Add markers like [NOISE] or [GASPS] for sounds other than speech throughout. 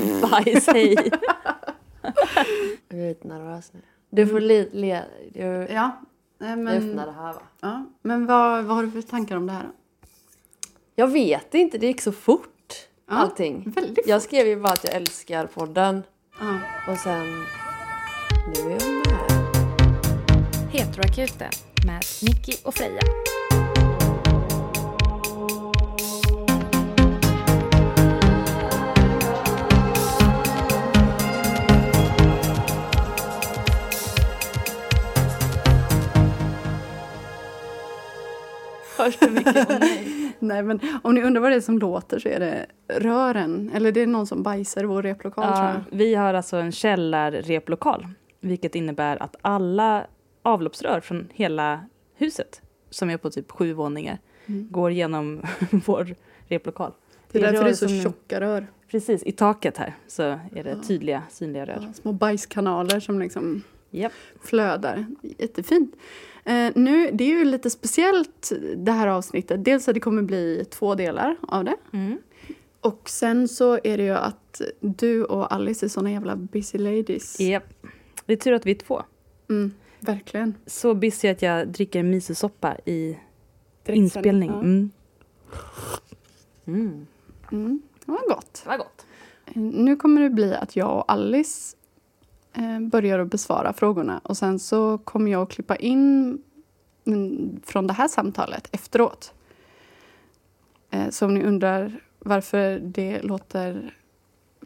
[LAUGHS] Bajs, hej. Jag är lite nervös nu. Du får le... le du, Ja, men, öppnar det här va? ja. men vad, vad har du för tankar om det här? då? Jag vet inte, det gick så fort. Ja, Allting. Väldigt Jag skrev ju bara att jag älskar podden. Ja. Och sen... Nu är jag med. Heteroakuten med Nicky och Freja. Hörs det mycket? Nej. [LAUGHS] Nej, men om ni undrar vad det är som låter så är det rören. Eller det är någon som bajsar i vår replokal tror Ja, jag. vi har alltså en källarreplokal, vilket innebär att alla avloppsrör från hela huset, som är på typ sju våningar, Mm. går genom [LAUGHS] vår replokal. Det är därför rör det är så som- tjocka rör. Precis, i taket här så är det tydliga, synliga rör. Ja, små bajskanaler som liksom Japp. flödar. Jättefint. Eh, nu, det är ju lite speciellt det här avsnittet. Dels att det kommer bli två delar av det. Mm. Och sen så är det ju att du och Alice är såna jävla busy ladies. Japp. Det är tur att vi är två. Mm, verkligen. Så busy att jag dricker misosoppa i Direkt inspelning. ja. Mm. Mm. Mm, det var gott. Det var gott. Eh, Nu kommer det bli att jag och Alice Eh, börjar att besvara frågorna och sen så kommer jag att klippa in från det här samtalet efteråt. Eh, så om ni undrar varför det låter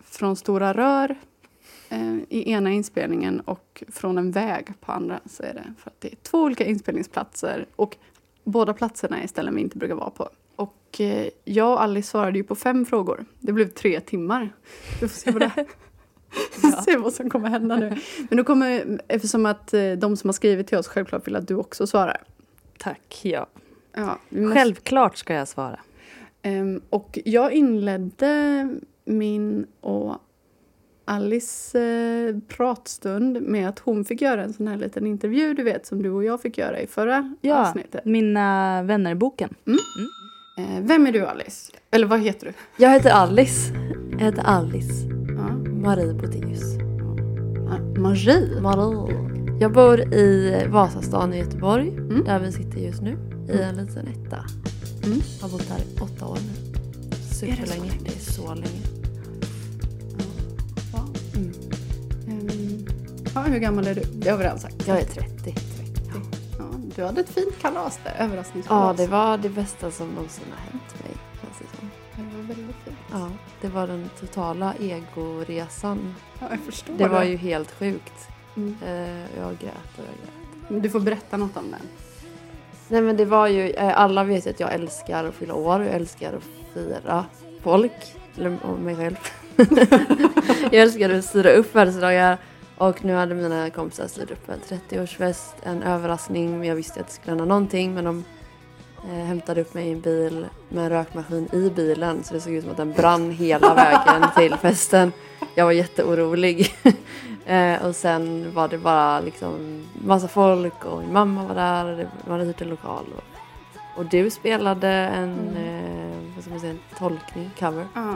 från stora rör eh, i ena inspelningen och från en väg på andra så är det för att det är två olika inspelningsplatser och båda platserna är ställen vi inte brukar vara på. Och jag och Alice svarade ju på fem frågor. Det blev tre timmar. Du får se på det, [LAUGHS] [LAUGHS] se vad som kommer hända nu. Men då kommer, eftersom att eh, de som har skrivit till oss självklart vill att du också svarar. Tack, ja. Ja, måste- Självklart ska jag svara. Ehm, och jag inledde min och Alice eh, pratstund med att hon fick göra en sån här liten intervju, du vet, som du och jag fick göra i förra Ja, avsnittet. Mina vänner-boken. Eh, vem är du, Alice? Eller vad heter du? Jag heter Alice. Jag heter Alice Ja. Marie Boteus. Ma- Marie. Marie. Jag bor i Vasastan i Göteborg, Mm. där vi sitter just nu. I en liten etta. Mm. Jag har bott här i åtta år nu. Superlänge. Det är så länge. Ja. Mm. Ja, hur gammal är du? Det har vi redan sagt. Jag är 30. Ja, du hade ett fint kalas där, Ja, överraskningskalas. det var det bästa som någonsin har hänt mig. Väldigt fint. Ja, det var den totala egoresan. Ja, jag förstår Det var ju helt sjukt. Mm. Eh, Jag grät och jag grät. Du får berätta något om den. Nej men det var ju, eh, alla vet ju att jag älskar att fylla år, jag älskar att fira folk, eller och mig själv. [LAUGHS] jag älskar att styra upp födelsedagar och nu hade mina kompisar styrt upp en 30-årsfest, en överraskning, jag visste att det skulle hända någonting men de hämtade upp mig i en bil med en rökmaskin i bilen så det såg ut som att den brann hela vägen [LAUGHS] till festen. Jag var jätteorolig. [LAUGHS] eh, och sen var det bara liksom massa folk och min mamma var där och det var hyrt en lokal. Och, och du spelade en, eh, vad ska man säga, en tolkning, cover. Ja.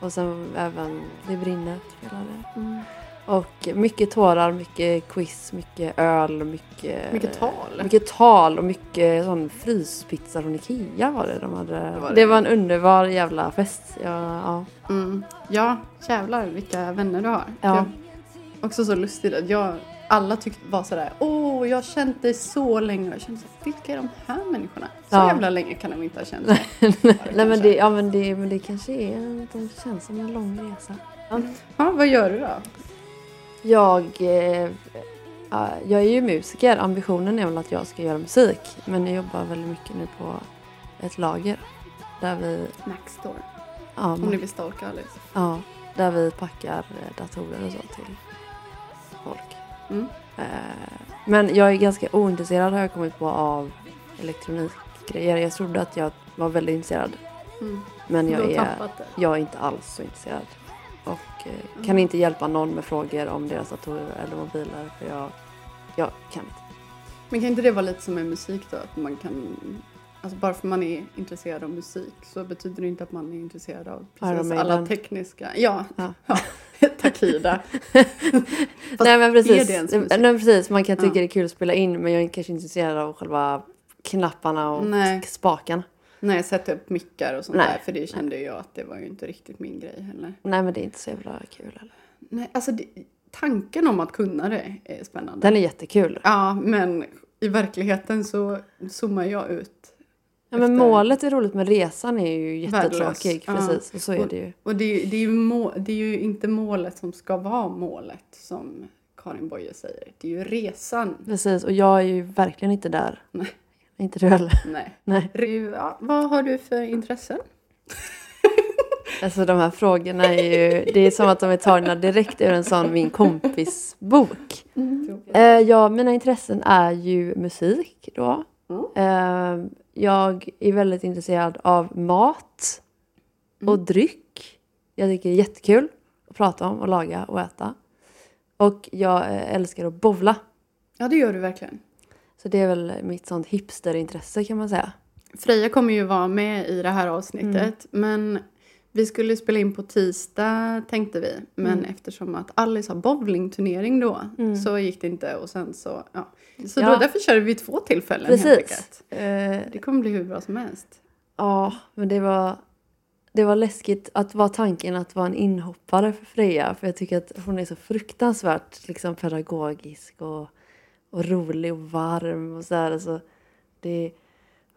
Och sen även Det brinner spelade. Och mycket tårar, mycket quiz, mycket öl, mycket... Mycket tal. Mycket tal och mycket sån fryspizza från Ikea var det de hade. Det var var, det. en underbar jävla fest. Ja, ja. Mm. Ja, jävlar vilka vänner du har. Ja. Jag, också så lustigt att jag, alla tyckte var sådär, åh jag har känt dig så länge. Jag kände så, vilka är de här människorna? Så Ja. jävla länge kan de inte ha känt sig. [LAUGHS] Nej men det, ja, men, det, men det kanske är, det känns som en lång resa. Ja, vad gör du då? Jag, eh, ja, jag är ju musiker. Ambitionen är väl att jag ska göra musik. Men jag jobbar väldigt mycket nu på ett lager. Där vi, Maxstore. ja, Om ni vill stalka Alice. ja, där vi packar datorer och så till folk. Mm. Eh, Men jag är ganska ointresserad har jag kommit på av elektronikgrejer. Jag trodde att jag var väldigt intresserad. Mm. Men jag är, jag är inte alls så intresserad. Och eh, kan inte hjälpa någon med frågor om deras datorer eller mobiler. För jag, jag kan inte. Men kan inte det vara lite som med musik då? Att man kan... Alltså bara för man är intresserad av musik så betyder det inte att man är intresserad av precis alla tekniska. Ja, Ja. [LAUGHS] ja. Takida. [LAUGHS] Nej men precis. Nej, precis, man kan tycka Ja. det är kul att spela in men jag är kanske inte intresserad av själva knapparna och Nej. spakarna. Nej, sätta upp mickar och sånt Nej. där. För det kände jag att det var ju inte riktigt min grej heller. Nej men det är inte så jävla kul heller. Nej, alltså det, tanken om att kunna det är spännande. Den är jättekul. Ja, men i verkligheten så zoomar jag ut. Ja, men målet är roligt men resan är ju jättetråkig. Ja. Precis, och så är det ju. Och det, det, är ju må, det är ju inte målet som ska vara målet som Karin Boye säger. Det är ju resan. Precis, och jag är ju verkligen inte där. Nej. Inte du heller. Nej. [LAUGHS] Nej. Ja, vad har du för intressen? [LAUGHS] Alltså de här frågorna är ju, det är som att de är tagna direkt ur en sån min kompis bok. Eh, ja, mina intressen är ju musik då. Mm. Eh, jag är väldigt intresserad av mat och Mm. dryck. Jag tycker det är jättekul att prata om och laga och äta. Och jag eh, älskar att bowla. Ja, det gör du verkligen. Så det är väl mitt sånt hipsterintresse kan man säga. Freja kommer ju vara med i det här avsnittet. Mm. Men vi skulle spela in på tisdag tänkte vi. Men Mm. eftersom att Alice har bowlingturnering då Mm. så gick det inte. Och sen så, ja. Så Ja. då, därför kör vi två tillfällen. Precis. Eh, Det kommer bli hur bra som helst. Ja, men det var, det var läskigt att vara tanken att vara en inhoppare för Freja. För jag tycker att hon är så fruktansvärt liksom, pedagogisk och, och rolig och varm och sådär. Alltså, det,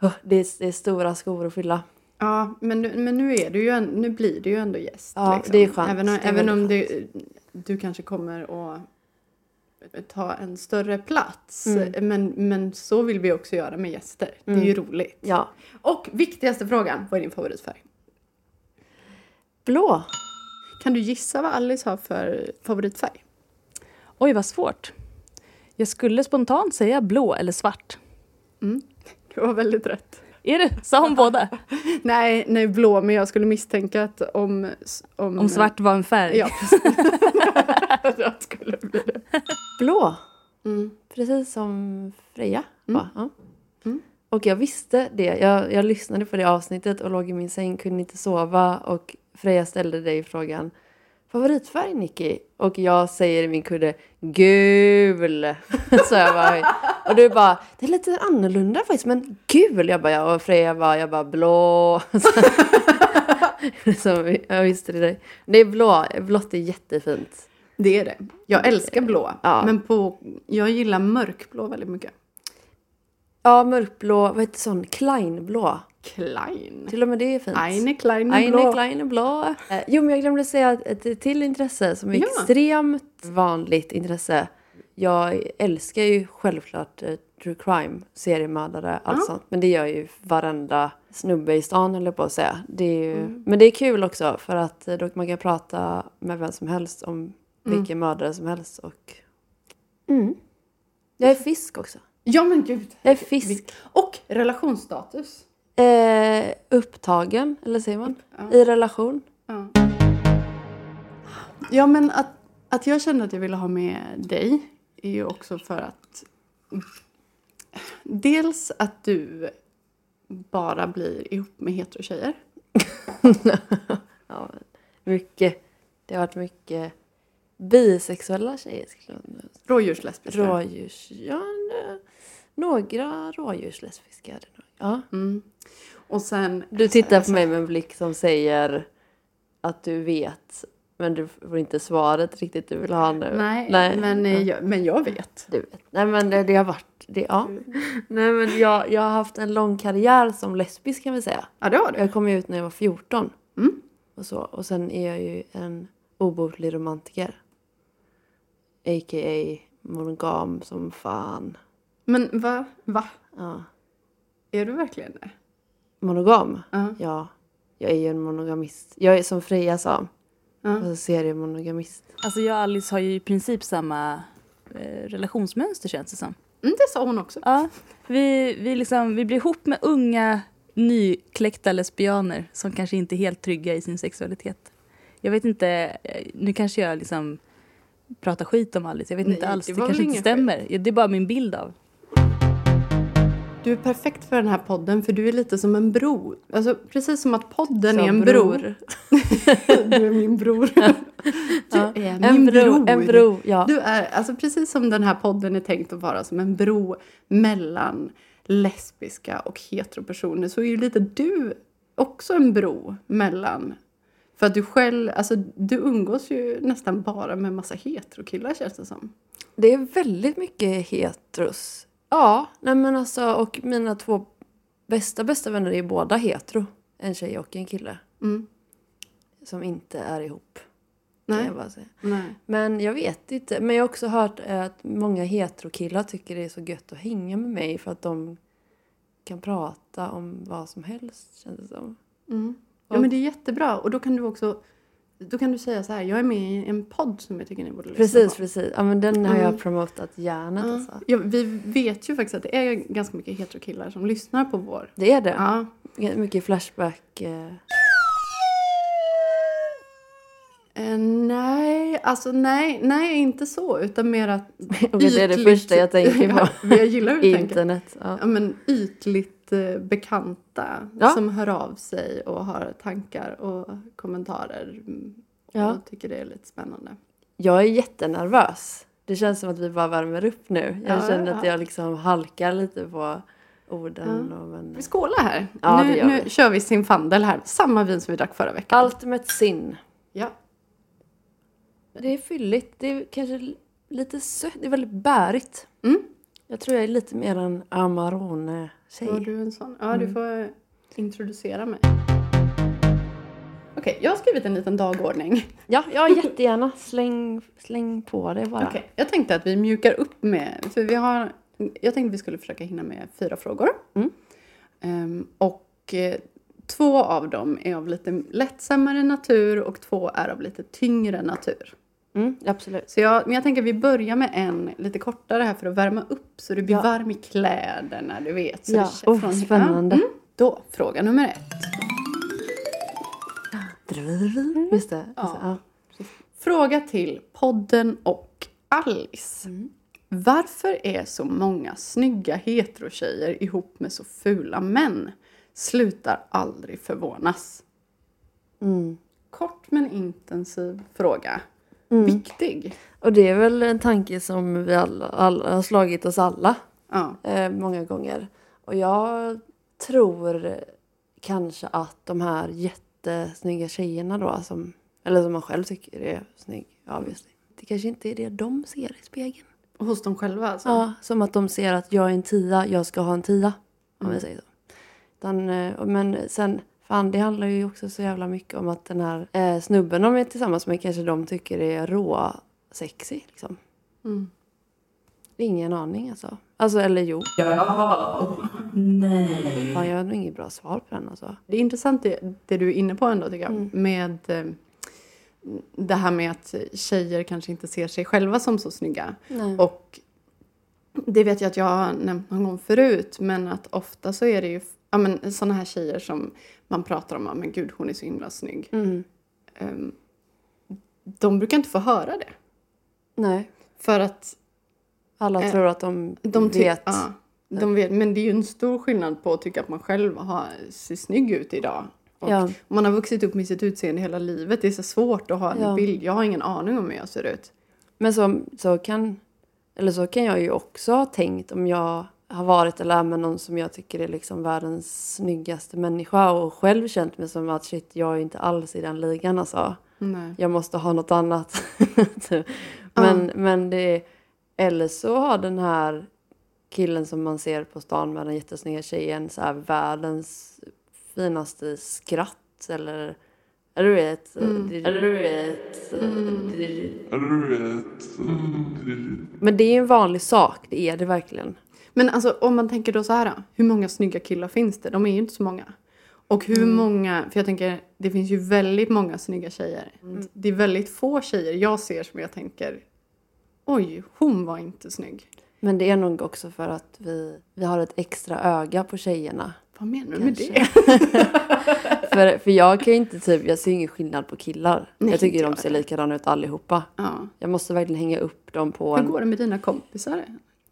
oh, det, är, det är stora skor att fylla. Ja, men, nu- men nu, är du ju nu blir du ju ändå gäst. Ja, liksom. det är skönt. Även, om- även om det, du kanske kommer att ta en större plats. Mm. Men, men så vill vi också göra med gäster. Det är Mm. ju roligt. Ja. Och viktigaste frågan, vad är din favoritfärg? Blå. Kan du gissa vad Alice har för favoritfärg? Oj, vad svårt. Jag skulle spontant säga blå eller svart. Mm. [LAUGHS] Du var väldigt rätt. Är det? Sa hon båda? [LAUGHS] Nej, nej, blå, men jag skulle misstänka att om... Om, Om svart var en färg? Ja, jag [LAUGHS] skulle bli det. Blå. Mm. Precis som Freja. Mm. Ja. Mm. Och jag visste det. Jag, jag lyssnade på det avsnittet och låg i min säng, kunde inte sova. Och Freja ställde dig frågan Favoritfärg Nicky? Och jag säger i min kudde gul. [LAUGHS] Så jag bara, och du bara, det är lite annorlunda faktiskt men gul. Jag bara, ja. Och Freja bara, jag bara blå. [LAUGHS] Så [LAUGHS] jag visste det. Det är blå. Blått är jättefint. Det är det. Jag älskar blå. Ja. Men på, jag gillar mörkblå väldigt mycket. Ja, mörkblå, vad heter sån? Kleinblå. Klein. Till och med det är fint. Eine kleine Eine blå. kleine blå. Eh, jo, men jag glömde säga att ett till intresse som är Ja. extremt vanligt Jag älskar ju självklart eh, true crime, seriemördare, allt Ja. sånt. Men det gör ju varenda snubbe i stan jag på att säga. Det är ju, Mm. Men det är kul också för att eh, då man kan prata med vem som helst om Mm. vilken mördare som helst. Och... Mm. Jag är fisk också. Ja men gud. Jag är fisk. Och relationsstatus. Eh, upptagen, eller säger man? Ja. I relation. Ja, ja men att, att jag kände att jag ville ha med dig är ju också för att dels att du bara blir ihop med heterotjejer. [LAUGHS] Ja, mycket. Det har varit mycket bisexuella tjejer. Rådjurslesbiska. Rådjurs... Ja, några rådjurslesbiska. är det nog. Ja. Mm. Och sen... Du tittar på mig med en blick som säger att du vet. Men du får inte svaret riktigt du vill ha nu. Nej, Nej. Men, eh, jag, men jag vet. Du vet. Nej men det, det har varit... Det, ja. [LAUGHS] Nej men jag, jag har haft en lång karriär som lesbisk kan vi säga. Ja, det har du. Jag kom ut när jag var 14. Mm. Och, så. och sen är jag ju en obotlig romantiker. A.k.a. monogam som fan. Men va? Va? Ja. Är du verkligen det? Monogam? Ja. Ja. Jag är ju en monogamist. Jag är som Freja sa. Ja. Alltså seriemonogamist. Alltså jag och Alice har ju i princip samma eh, relationsmönster känns det som. Mm, det sa hon också. Ja, vi, vi, liksom, vi blir ihop med unga nykläckta lesbianer som kanske inte är helt trygga i sin sexualitet. Jag vet inte, eh, nu kanske jag liksom pratar skit om Alice, jag vet Nej, inte alls, det det, kanske inte stämmer. Ja, Det är bara min bild av. Du är perfekt för den här podden för du är lite som en bro. Alltså precis som att podden Som är en bro. bror. [LAUGHS] du är min bror. [LAUGHS] Du Ja. är min En bro, bror. en bro, ja. Du är, alltså precis som den här podden är tänkt att vara som en bro mellan lesbiska och heteropersoner så är ju lite du också en bro mellan för att du själv, alltså du umgås ju nästan bara med massa heterokillar känns det som. Det är väldigt mycket heteros. Ja, nej men alltså och mina två bästa bästa vänner är båda hetero. En tjej och en kille. Mm. Som inte är ihop. Nej. jag bara säga. Nej. Men jag vet inte. Men jag har också hört att många heterokillar tycker det är så gött att hänga med mig för att de kan prata om vad som helst känns det som. Mm. Ja men det är jättebra och då kan du också då kan du säga så här, jag är med i en podd som jag tycker ni borde lyssna Precis, på. precis. Ja men den har Mm. jag promotat hjärnet Ja. alltså. Ja, vi vet ju faktiskt att det är ganska mycket heterokillar som lyssnar på vår. Det är det. Ja. Mycket flashback. Eh. Eh, nej, alltså nej, nej, inte så, utan mer att [LAUGHS] Och det är det ytligt- första jag tänker [LAUGHS] på. Ja, jag gillar hur du tänker. [LAUGHS] Internet. Ja. Ja, men ytligt bekanta Ja. som hör av sig och har tankar och kommentarer. Mm, Ja. Jag tycker det är lite spännande. Jag är jättenervös. Det känns som att vi bara värmer upp nu. Jag Ja, känner att jag liksom halkar lite på orden. Och men... Vi skålar här. Ja, nu nu vi. kör vi Zinfandel här. Samma vin som vi drack förra veckan. Ultimate sin. Ja. Det är fylligt. Det är kanske lite sött. Det är väldigt bärigt. Mm. Jag tror jag är lite mer en Amarone-tjej. Var du en sån? Ja, Mm. du får eh, introducera mig. Okej, jag har skrivit en liten dagordning. [LAUGHS] Ja, ja, jättegärna. Släng, släng på det bara. Okej, jag tänkte att vi mjukar upp med... För vi har, jag tänkte att vi skulle försöka hinna med fyra frågor. Mm. Ehm, och eh, två av dem är av lite lättsammare natur och två är av lite tyngre natur. Mm, absolut. Så jag, men jag tänker vi börjar med en lite kortare här för att värma upp så du blir Ja. varm i kläderna, du vet. Så Ja, oh, spännande. Ja, mm. Då, fråga nummer ett. Just det. Ja. Alltså, ja. Fråga till podden och Alice. Mm. Varför är så många snygga heterotjejer ihop med så fula män? Slutar aldrig förvånas. Mm. Kort men intensiv fråga. Mm. Viktig. Och det är väl en tanke som vi alla, alla har slagit oss alla Ja. eh, många gånger. Och jag tror kanske att de här jättesnygga tjejerna då, som, eller som man själv tycker är snygg, obviously. Det kanske inte är det de ser i spegeln. Hos dem själva alltså? Ja, som att de ser att jag är en tia, jag ska ha en tia. Om Mm. vi säger så. Utan, eh, men sen, fan det handlar ju också så jävla mycket om att den här eh, snubben de är tillsammans med kanske de tycker är rå sexy liksom. Mm. Ingen aning alltså. Alltså eller jo. Nej. Fan, jag har nog inget bra svar på den alltså. Det är intressant det, det du är inne på ändå tycker jag. Mm. Med eh, det här med att tjejer kanske inte ser sig själva som så snygga. Nej. Och det vet jag att jag har nämnt någon gång förut, men att ofta så är det ju ja, men, såna här tjejer som man pratar om, ja, men gud hon är så himla snygg. Mm. Ehm, de brukar inte få höra det. Nej. För att Alla Eh, tror att de, de, vet. ja, de vet. Men det är ju en stor skillnad på att tycka att man själv har, ser snygg ut idag. Och Ja. man har vuxit upp med sitt utseende hela livet. Det är så svårt att ha en Ja. bild. Jag har ingen aning om hur jag ser ut. Men så, så, kan, eller så kan jag ju också ha tänkt om jag har varit eller är med någon som jag tycker är liksom världens snyggaste människa och själv känt mig som att shit, jag är inte alls i den ligan alltså. Nej. Jag måste ha något annat. [LAUGHS] Typ. men, men det, eller så har den här killen som man ser på stan med den jättesnygga tjejen så här världens finaste skratt eller eller du vet, eller du vet, Men det är ju en vanlig sak, det är det verkligen. Men alltså om man tänker då så här. Hur många snygga killar finns det? De är ju inte så många. Och hur många, för jag tänker det finns ju väldigt många snygga tjejer. Det är väldigt få tjejer jag ser som jag tänker oj, hon var inte snygg. Men det är nog också för att vi, vi har ett extra öga på tjejerna. Vad menar du med Kanske. det? [LAUGHS] För, för jag kan ju inte typ, jag ser ingen skillnad på killar. Nej, jag tycker de ser likadana ut allihopa. Ja. Jag måste verkligen hänga upp dem på Hur en, går det med dina kompisar?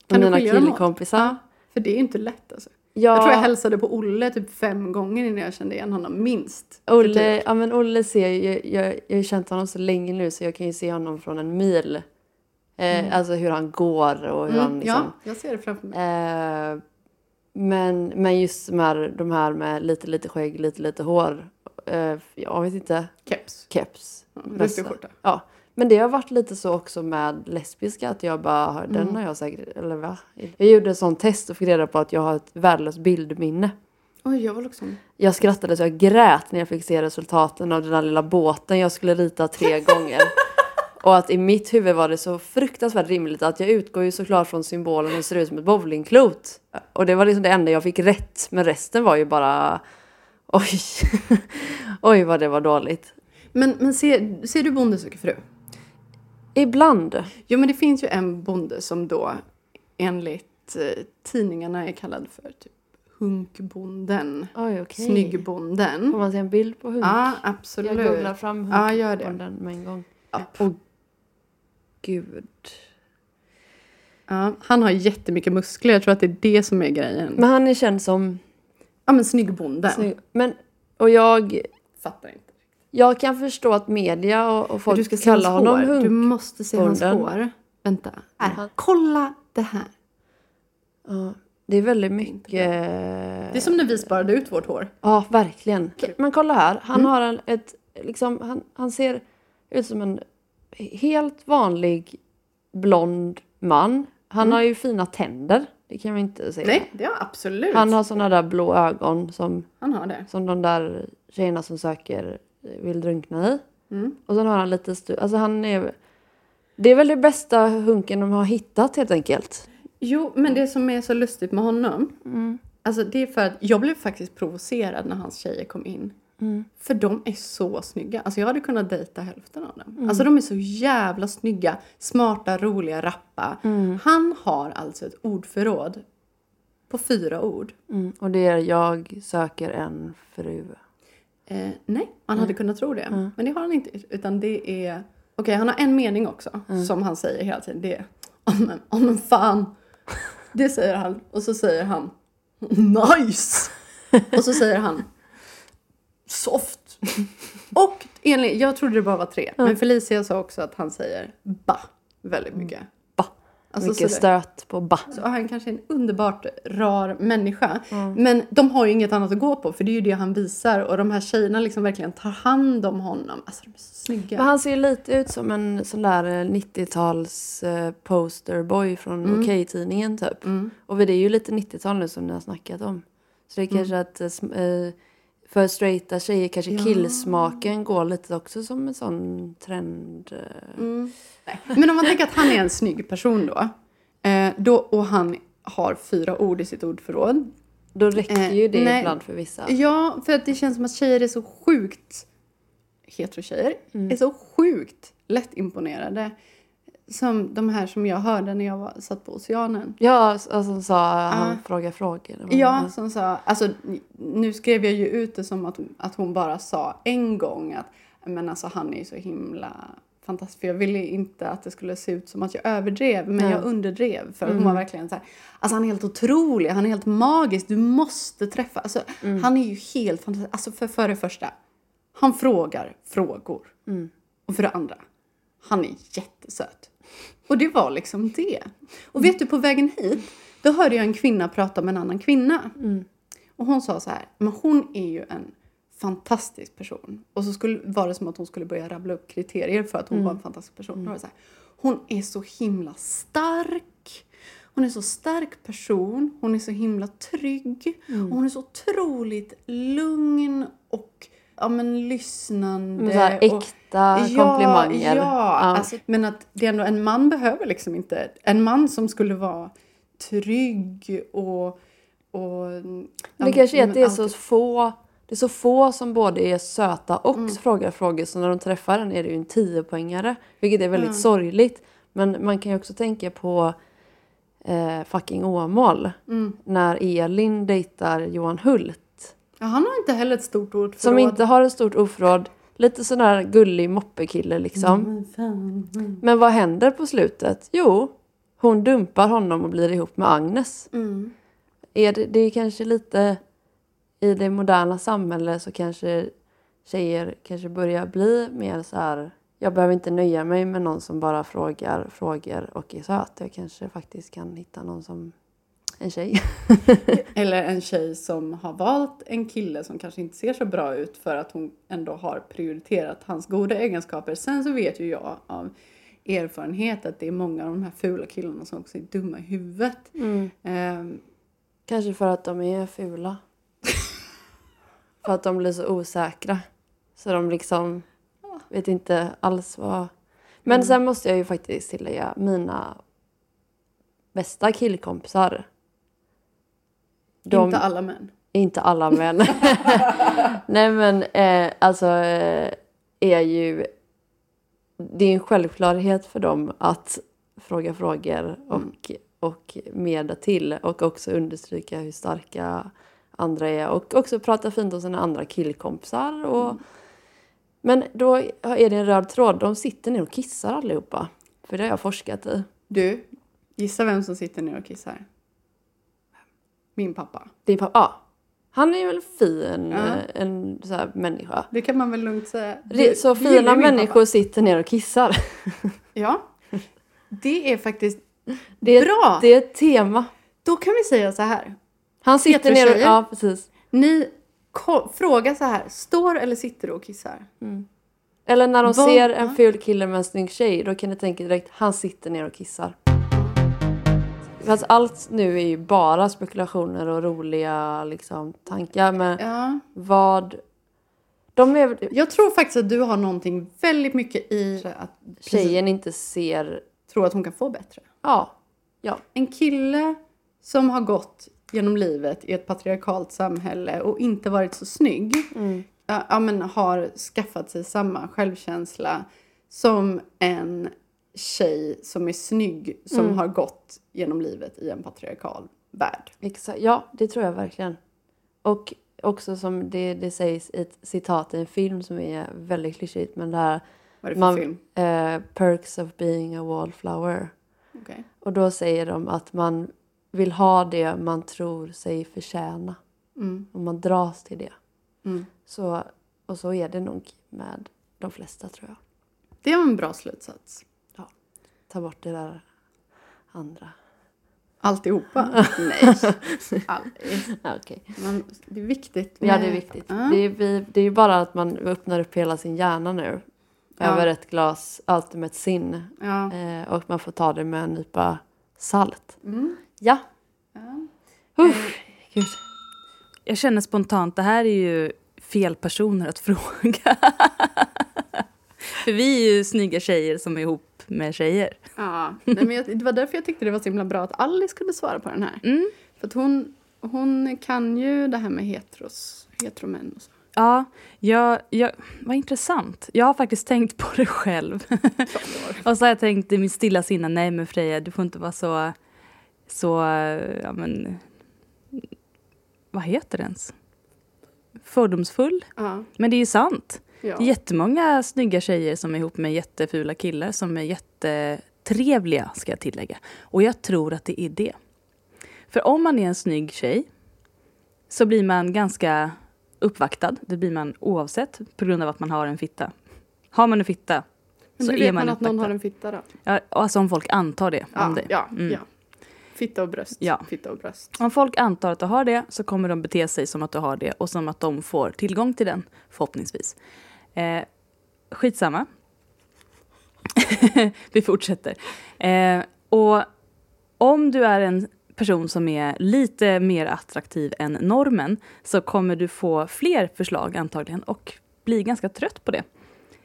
Med mina killkompisar. För det är ju inte lätt alltså. Ja, Jag tror jag hälsade på Olle typ fem gånger innan jag kände igen honom, minst. Olle, typ- ja, men Olle ser jag, jag, jag har känt honom så länge nu så jag kan ju se honom från en mil. Eh, Alltså hur han går och hur han Mm, liksom... Ja, jag ser det framför mig. Eh, men, men just de här, de här med lite, lite skägg, lite, lite hår. Eh, jag vet inte. Keps. Keps. Ja. Riktig skjorta. Ja. Men det har varit lite så också med lesbiska att jag bara, har- den Mm. har jag säkert, eller va? Jag gjorde ett sånt test och fick reda på att jag har ett värdelöst bildminne. Oj, jag var liksom... Jag skrattade så jag grät när jag fick se resultaten av den där lilla båten jag skulle rita tre [LAUGHS] gånger. Och att i mitt huvud var det så fruktansvärt rimligt att jag utgår ju såklart från symbolen som ser ut som ett bowlingklot. Och det var liksom det enda jag fick rätt. Men resten var ju bara oj. [LAUGHS] oj vad det var dåligt. Men, men ser, ser du Bonde söker fru? Ibland. Jo, men det finns ju en bonde som då enligt eh, tidningarna är kallad för typ hunkbonden. Oj okej. Snyggbonden. Får man se en bild på hund? Ja, jag absolut. googlar fram Ja, gör det. hundbonden med en gång. Ja. Åh gud. Ja, han har jättemycket muskler. Jag tror att det är det som är grejen. Men han är känd som ja, men snyggbonden. snygg. Men, och jag Fattar inte. Jag kan förstå att media och, och folk du ska kallar honom hunk. Du måste se hans hår. Vänta. Här. Han- Kolla det här. Ja, det är väldigt mycket... Det är som när vi sparade ut vårt hår. Ja, verkligen. Men kolla här. Han Mm. har en, ett... Liksom, han, han ser ut som en helt vanlig blond man. Han har ju fina tänder. Det kan vi inte säga. Mm. Nej, det har absolut. Han har såna där blå ögon som, Han har det. som de där tjejerna som söker vill drunkna i. Mm. Och sen har han lite stu- Alltså han är... Det är väl det bästa hunken de har hittat helt enkelt. Jo, men det som är så lustigt med honom. Alltså det är för att jag blev faktiskt provocerad när hans tjejer kom in. För de är så snygga. Alltså jag hade kunnat dejta hälften av dem. Alltså de är så jävla snygga, smarta, roliga, rappa. Han har alltså ett ordförråd på fyra ord. Mm. Och det är jag söker en fru. Eh, nej, man hade kunnat tro det. Men det har han inte. Utan det är... Okej, han har en mening också. Som han säger hela tiden. Det är... Åh men, oh, men fan. Det säger han. Och så säger han... Nice! Och så säger han... Soft. Och enligt, jag trodde det bara var tre. Men Felicia sa också att han säger ba väldigt mycket. Alltså, Mycket stöt på ba. Så han kanske är en underbart rar människa. Men de har ju inget annat att gå på för det är ju det han visar. Och de här tjejerna liksom verkligen tar hand om honom. Alltså de är så snygga. Men han ser ju lite ut som en sån där eh, 90-tals eh, posterboy från Okej-tidningen typ. Och det är ju lite 90-tal nu som ni har snackat om. Så det är kanske att eh, eh, för straighta tjejer kanske Ja. killsmaken går lite också som en sån trend. eh. Mm. Men om man tänker att han är en snygg person då. Eh, då och han har fyra ord i sitt ordförråd. Då räcker ju det Eh, ibland för vissa. Ja, för att det känns som att tjejer är så sjukt, hetero-tjejer, är så sjukt lättimponerade. Som de här som jag hörde när jag var, satt på Oceanen. Ja, som sa han Ah. frågar frågor. Var- Ja, som sa, alltså nu skrev jag ju ut det som att, att hon bara sa en gång att men alltså han är ju så himla fantastisk. För jag ville inte att det skulle se ut som att jag överdrev, men Nej. jag underdrev. För hon var verkligen så här, alltså han är helt otrolig, han är helt magisk, du måste träffa. Alltså han är ju helt fantastisk. Alltså för, för det första, han frågar frågor. Och för det andra, han är jättesöt. Och det var liksom det. Och vet du, på vägen hit, då hörde jag en kvinna prata med en annan kvinna. Och hon sa så här, men hon är ju en fantastisk person. Och så skulle, var det som att hon skulle börja rabbla upp kriterier för att hon var en fantastisk person. Då var det så här, hon är så himla stark. Hon är så stark person. Hon är så himla trygg. Och hon är så otroligt lugn ja, men, lyssnande. Men så här och, äkta komplimanger. Ja, Alltså, men att det är ändå, en man behöver liksom inte... En man som skulle vara trygg och... och Det kanske är att det är så få det är så få som både är söta och Mm. frågar frågor så när de träffar en är det ju en tiopoängare. Vilket är väldigt sorgligt. Men man kan ju också tänka på eh, fucking Åmål. Mm. När Elin dejtar Johan Hult. Ja, han har inte heller ett stort ord för Som inte har ett stort oförråd. Lite sån här gullig moppekille liksom. Mm. Men vad händer på slutet? Jo, hon dumpar honom och blir ihop med Agnes. Mm. är det, det är kanske lite i det moderna samhället så kanske tjejer kanske börjar bli mer så här. Jag behöver inte nöja mig med någon som bara frågar frågor och är söt. Jag kanske faktiskt kan hitta någon som en tjej. [LAUGHS] Eller en tjej som har valt en kille som kanske inte ser så bra ut för att hon ändå har prioriterat hans goda egenskaper. Sen så vet ju jag av erfarenhet att det är många av de här fula killarna som också är dumma i huvudet. Ehm, Kanske för att de är fula. [LAUGHS] för att de blir så osäkra. Så de liksom vet inte alls vad... Men sen måste jag ju faktiskt tillägga mina bästa killkompisar. De, Inte alla män. inte alla män. [LAUGHS] Nej men eh, alltså eh, är ju... Det är en självklarhet för dem att fråga frågor och, och meda till och också understryka hur starka andra är och också prata fint om sina andra killkompisar. Och, Men då är det en röd tråd. De sitter ner och kissar allihopa. För det har jag forskat i. Du, gissa vem som sitter ner och kissar? Min pappa. Din pappa, ja. Han är ju väl fin, Ja. eh, en så här människa. Det kan man väl lugnt säga. Så du gillar fina människor sitter ner och kissar. Pappa. [LAUGHS] Ja. Det är faktiskt Det är, bra. det är ett tema. Då kan vi säga så här. Han sitter ner och... Ja, precis. Ni frågar så här. Står eller sitter du och kissar? Eller när de Vad- ser en ful kille med en snygg tjej, då kan ni tänka direkt, han sitter ner och kissar. Fast allt nu är ju bara spekulationer och roliga liksom, tankar. Men Ja. vad... De är, Jag tror faktiskt att du har någonting väldigt mycket i att tjejen inte ser... tro att hon kan få bättre. Ja. Ja. En kille som har gått genom livet i ett patriarkalt samhälle och inte varit så snygg ja, ja, men har skaffat sig samma självkänsla som en tjej som är snygg som har gått genom livet i en patriarkal värld. Exakt. Ja, det tror jag verkligen. Och också som det, det sägs i ett citat i en film som är väldigt klyschigt, men det här Vad är det för man, film? eh, Perks of being a wallflower. Okej. Och då säger de att man vill ha det man tror sig förtjäna. Mm. Och man dras till det. Mm. Så, och så är det nog med de flesta tror jag. Det var en bra slutsats. Ta bort det där andra. Alltihopa? Nej. Aldrig. [LAUGHS] Okej. Men det är viktigt. Ja, det är med- viktigt. Ja. Det, är, vi, det är ju bara att man öppnar upp hela sin hjärna nu. Ja. Över ett glas Ultimate Sin. Ja. Eh, och man får ta det med en nypa salt. Mm. Ja. Ja. Uff, gud. Jag känner spontant, det här är ju fel personer att [LAUGHS] fråga. För vi är ju snygga tjejer som är ihop med tjejer. Ja, nej, men jag, det var därför jag tyckte det var så himla bra att Alice skulle svara på den här. Mm. För hon, hon kan ju det här med heteros, heteromän och så. Ja, jag, jag, vad intressant. Jag har faktiskt tänkt på det själv. [LAUGHS] och så har jag tänkt i mitt stilla sinne, nej men Freja, du får inte vara så, så, ja men, vad heter det ens? Fördomsfull. Ja, Men det är ju sant. Ja. Det är jättemånga snygga tjejer som är ihop med jättefula killar som är jättetrevliga, ska jag tillägga. Och jag tror att det är det. För om man är en snygg tjej så blir man ganska uppvaktad. Det blir man oavsett på grund av att man har en fitta. Har man en fitta Men så hur är vet man, man att någon uppvaktad. har en fitta då? Ja, alltså om folk antar det. Ja, om det. ja, Mm. ja. Fitta och bröst. Ja. Fitta och bröst. Om folk antar att du har det så kommer de bete sig som att du har det och som att de får tillgång till den, förhoppningsvis. Eh, skitsamma. [LAUGHS] Vi fortsätter. Eh, och om du är en person som är lite mer attraktiv än normen så kommer du få fler förslag antagligen och bli ganska trött på det.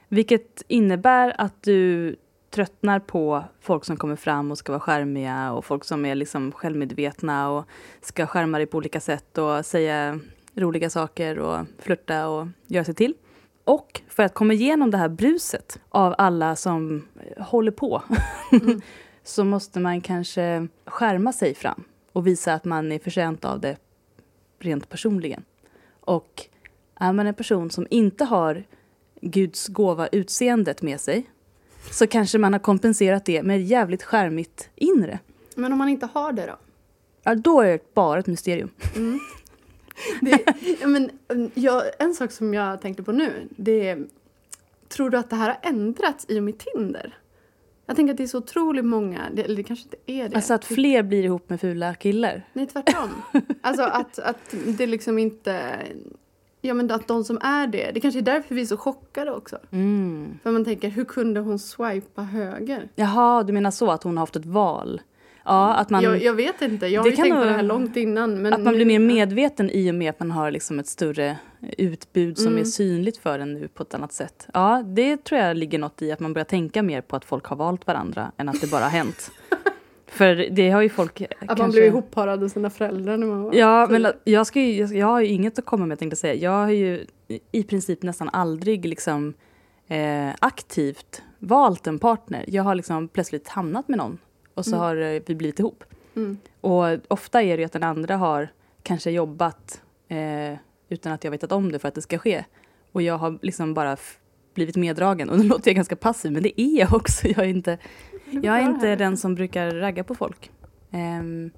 Vilket innebär att du tröttnar på folk som kommer fram och ska vara skärmiga och folk som är liksom självmedvetna och ska skärma dig på olika sätt och säga roliga saker och flirta och göra sig till. Och för att komma igenom det här bruset av alla som håller på [LAUGHS] så måste man kanske skärma sig fram och visa att man är förtjänt av det rent personligen. Och är man en person som inte har Guds gåva utseendet med sig så kanske man har kompenserat det med ett jävligt skärmigt inre. Men om man inte har det då? Ja, då är det bara ett mysterium. Mm. [LAUGHS] Det, [LAUGHS] ja, men, mm, jag, en sak som jag tänkte på nu, det är, tror du att det här har ändrats i och med Tinder? Jag tänker att det är så otroligt många, det, eller det kanske inte är det. Alltså att fler blir ihop med fula killar. Nej, tvärtom. [LAUGHS] alltså att, att det liksom inte... Ja, men att de som är det, det kanske är därför vi är så chockade också. Mm. För man tänker, hur kunde hon swipa höger? Jaha, du menar så att hon har haft ett val? Ja, att man, jag, jag vet inte, jag har ju tänkt på det här långt innan. Men att man blir mer medveten i och med att man har liksom ett större utbud som Mm. är synligt för en nu på ett annat sätt. Ja, det tror jag ligger något i att man börjar tänka mer på att folk har valt varandra än att det bara har hänt. [LAUGHS] För det har ju folk Att man kanske... blev ihopparad av sina föräldrar när man var Ja, men jag, ska ju, jag, jag har ju inget att komma med tänkte jag säga. Jag har ju i princip nästan aldrig liksom eh, aktivt valt en partner. Jag har liksom plötsligt hamnat med någon och så Mm. har eh, vi blivit ihop. Mm. Och ofta är det ju att den andra har kanske jobbat eh, utan att jag vetat om det för att det ska ske. Och jag har liksom bara blivit meddragen. Och nu [LAUGHS] låter jag ganska passiv, men det är jag också. Jag är inte, jag är inte den som brukar ragga på folk. Ehm,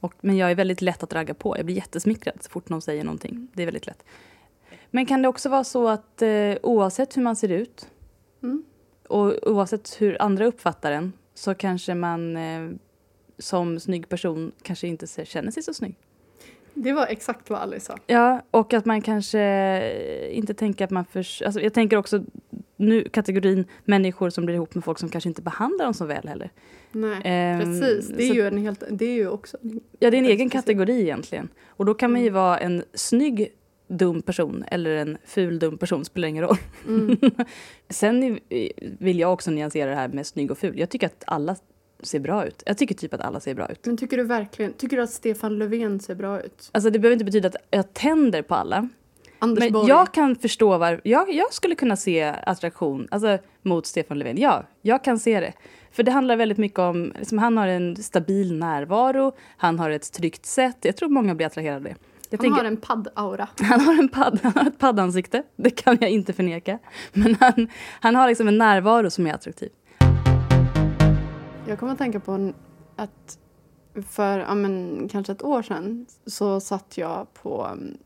och, men jag är väldigt lätt att ragga på. Jag blir jättesmickrad så fort någon säger någonting. Det är väldigt lätt. Men kan det också vara så att eh, oavsett hur man ser ut Mm. och oavsett hur andra uppfattar en så kanske man eh, som snygg person kanske inte ser- känner sig så snygg. Det var exakt vad Alice sa. Ja, och att man kanske inte tänker att man för... Alltså jag tänker också nu kategorin människor som blir ihop med folk som kanske inte behandlar dem så väl heller. Nej, Ehm, precis. Det är så- ju en helt, det är ju också... Ja, det är en egen kategori egentligen. Och då kan man ju Mm. vara en snygg dum person eller en ful dum person, spelar ingen roll. Mm. [LAUGHS] Sen vill jag också nyansera det här med snygg och ful. Jag tycker att alla ser bra ut. Jag tycker typ att alla ser bra ut. Men tycker du verkligen, tycker du att Stefan Löfven ser bra ut? Alltså det behöver inte betyda att jag tänder på alla. Anders Men Borg? jag kan förstå var jag, jag skulle kunna se attraktion alltså, mot Stefan Löfven. Ja, jag kan se det. För det handlar väldigt mycket om, liksom, han har en stabil närvaro, han har ett tryggt sätt. Jag tror många blir attraherade av det. Jag Han tänker, har en padd-aura. [LAUGHS] Han har en padd, han har ett paddansikte, det kan jag inte förneka. Men han, han har liksom en närvaro som är attraktiv. Jag kommer att tänka på att för ja, men, kanske ett år sedan så satt jag på um,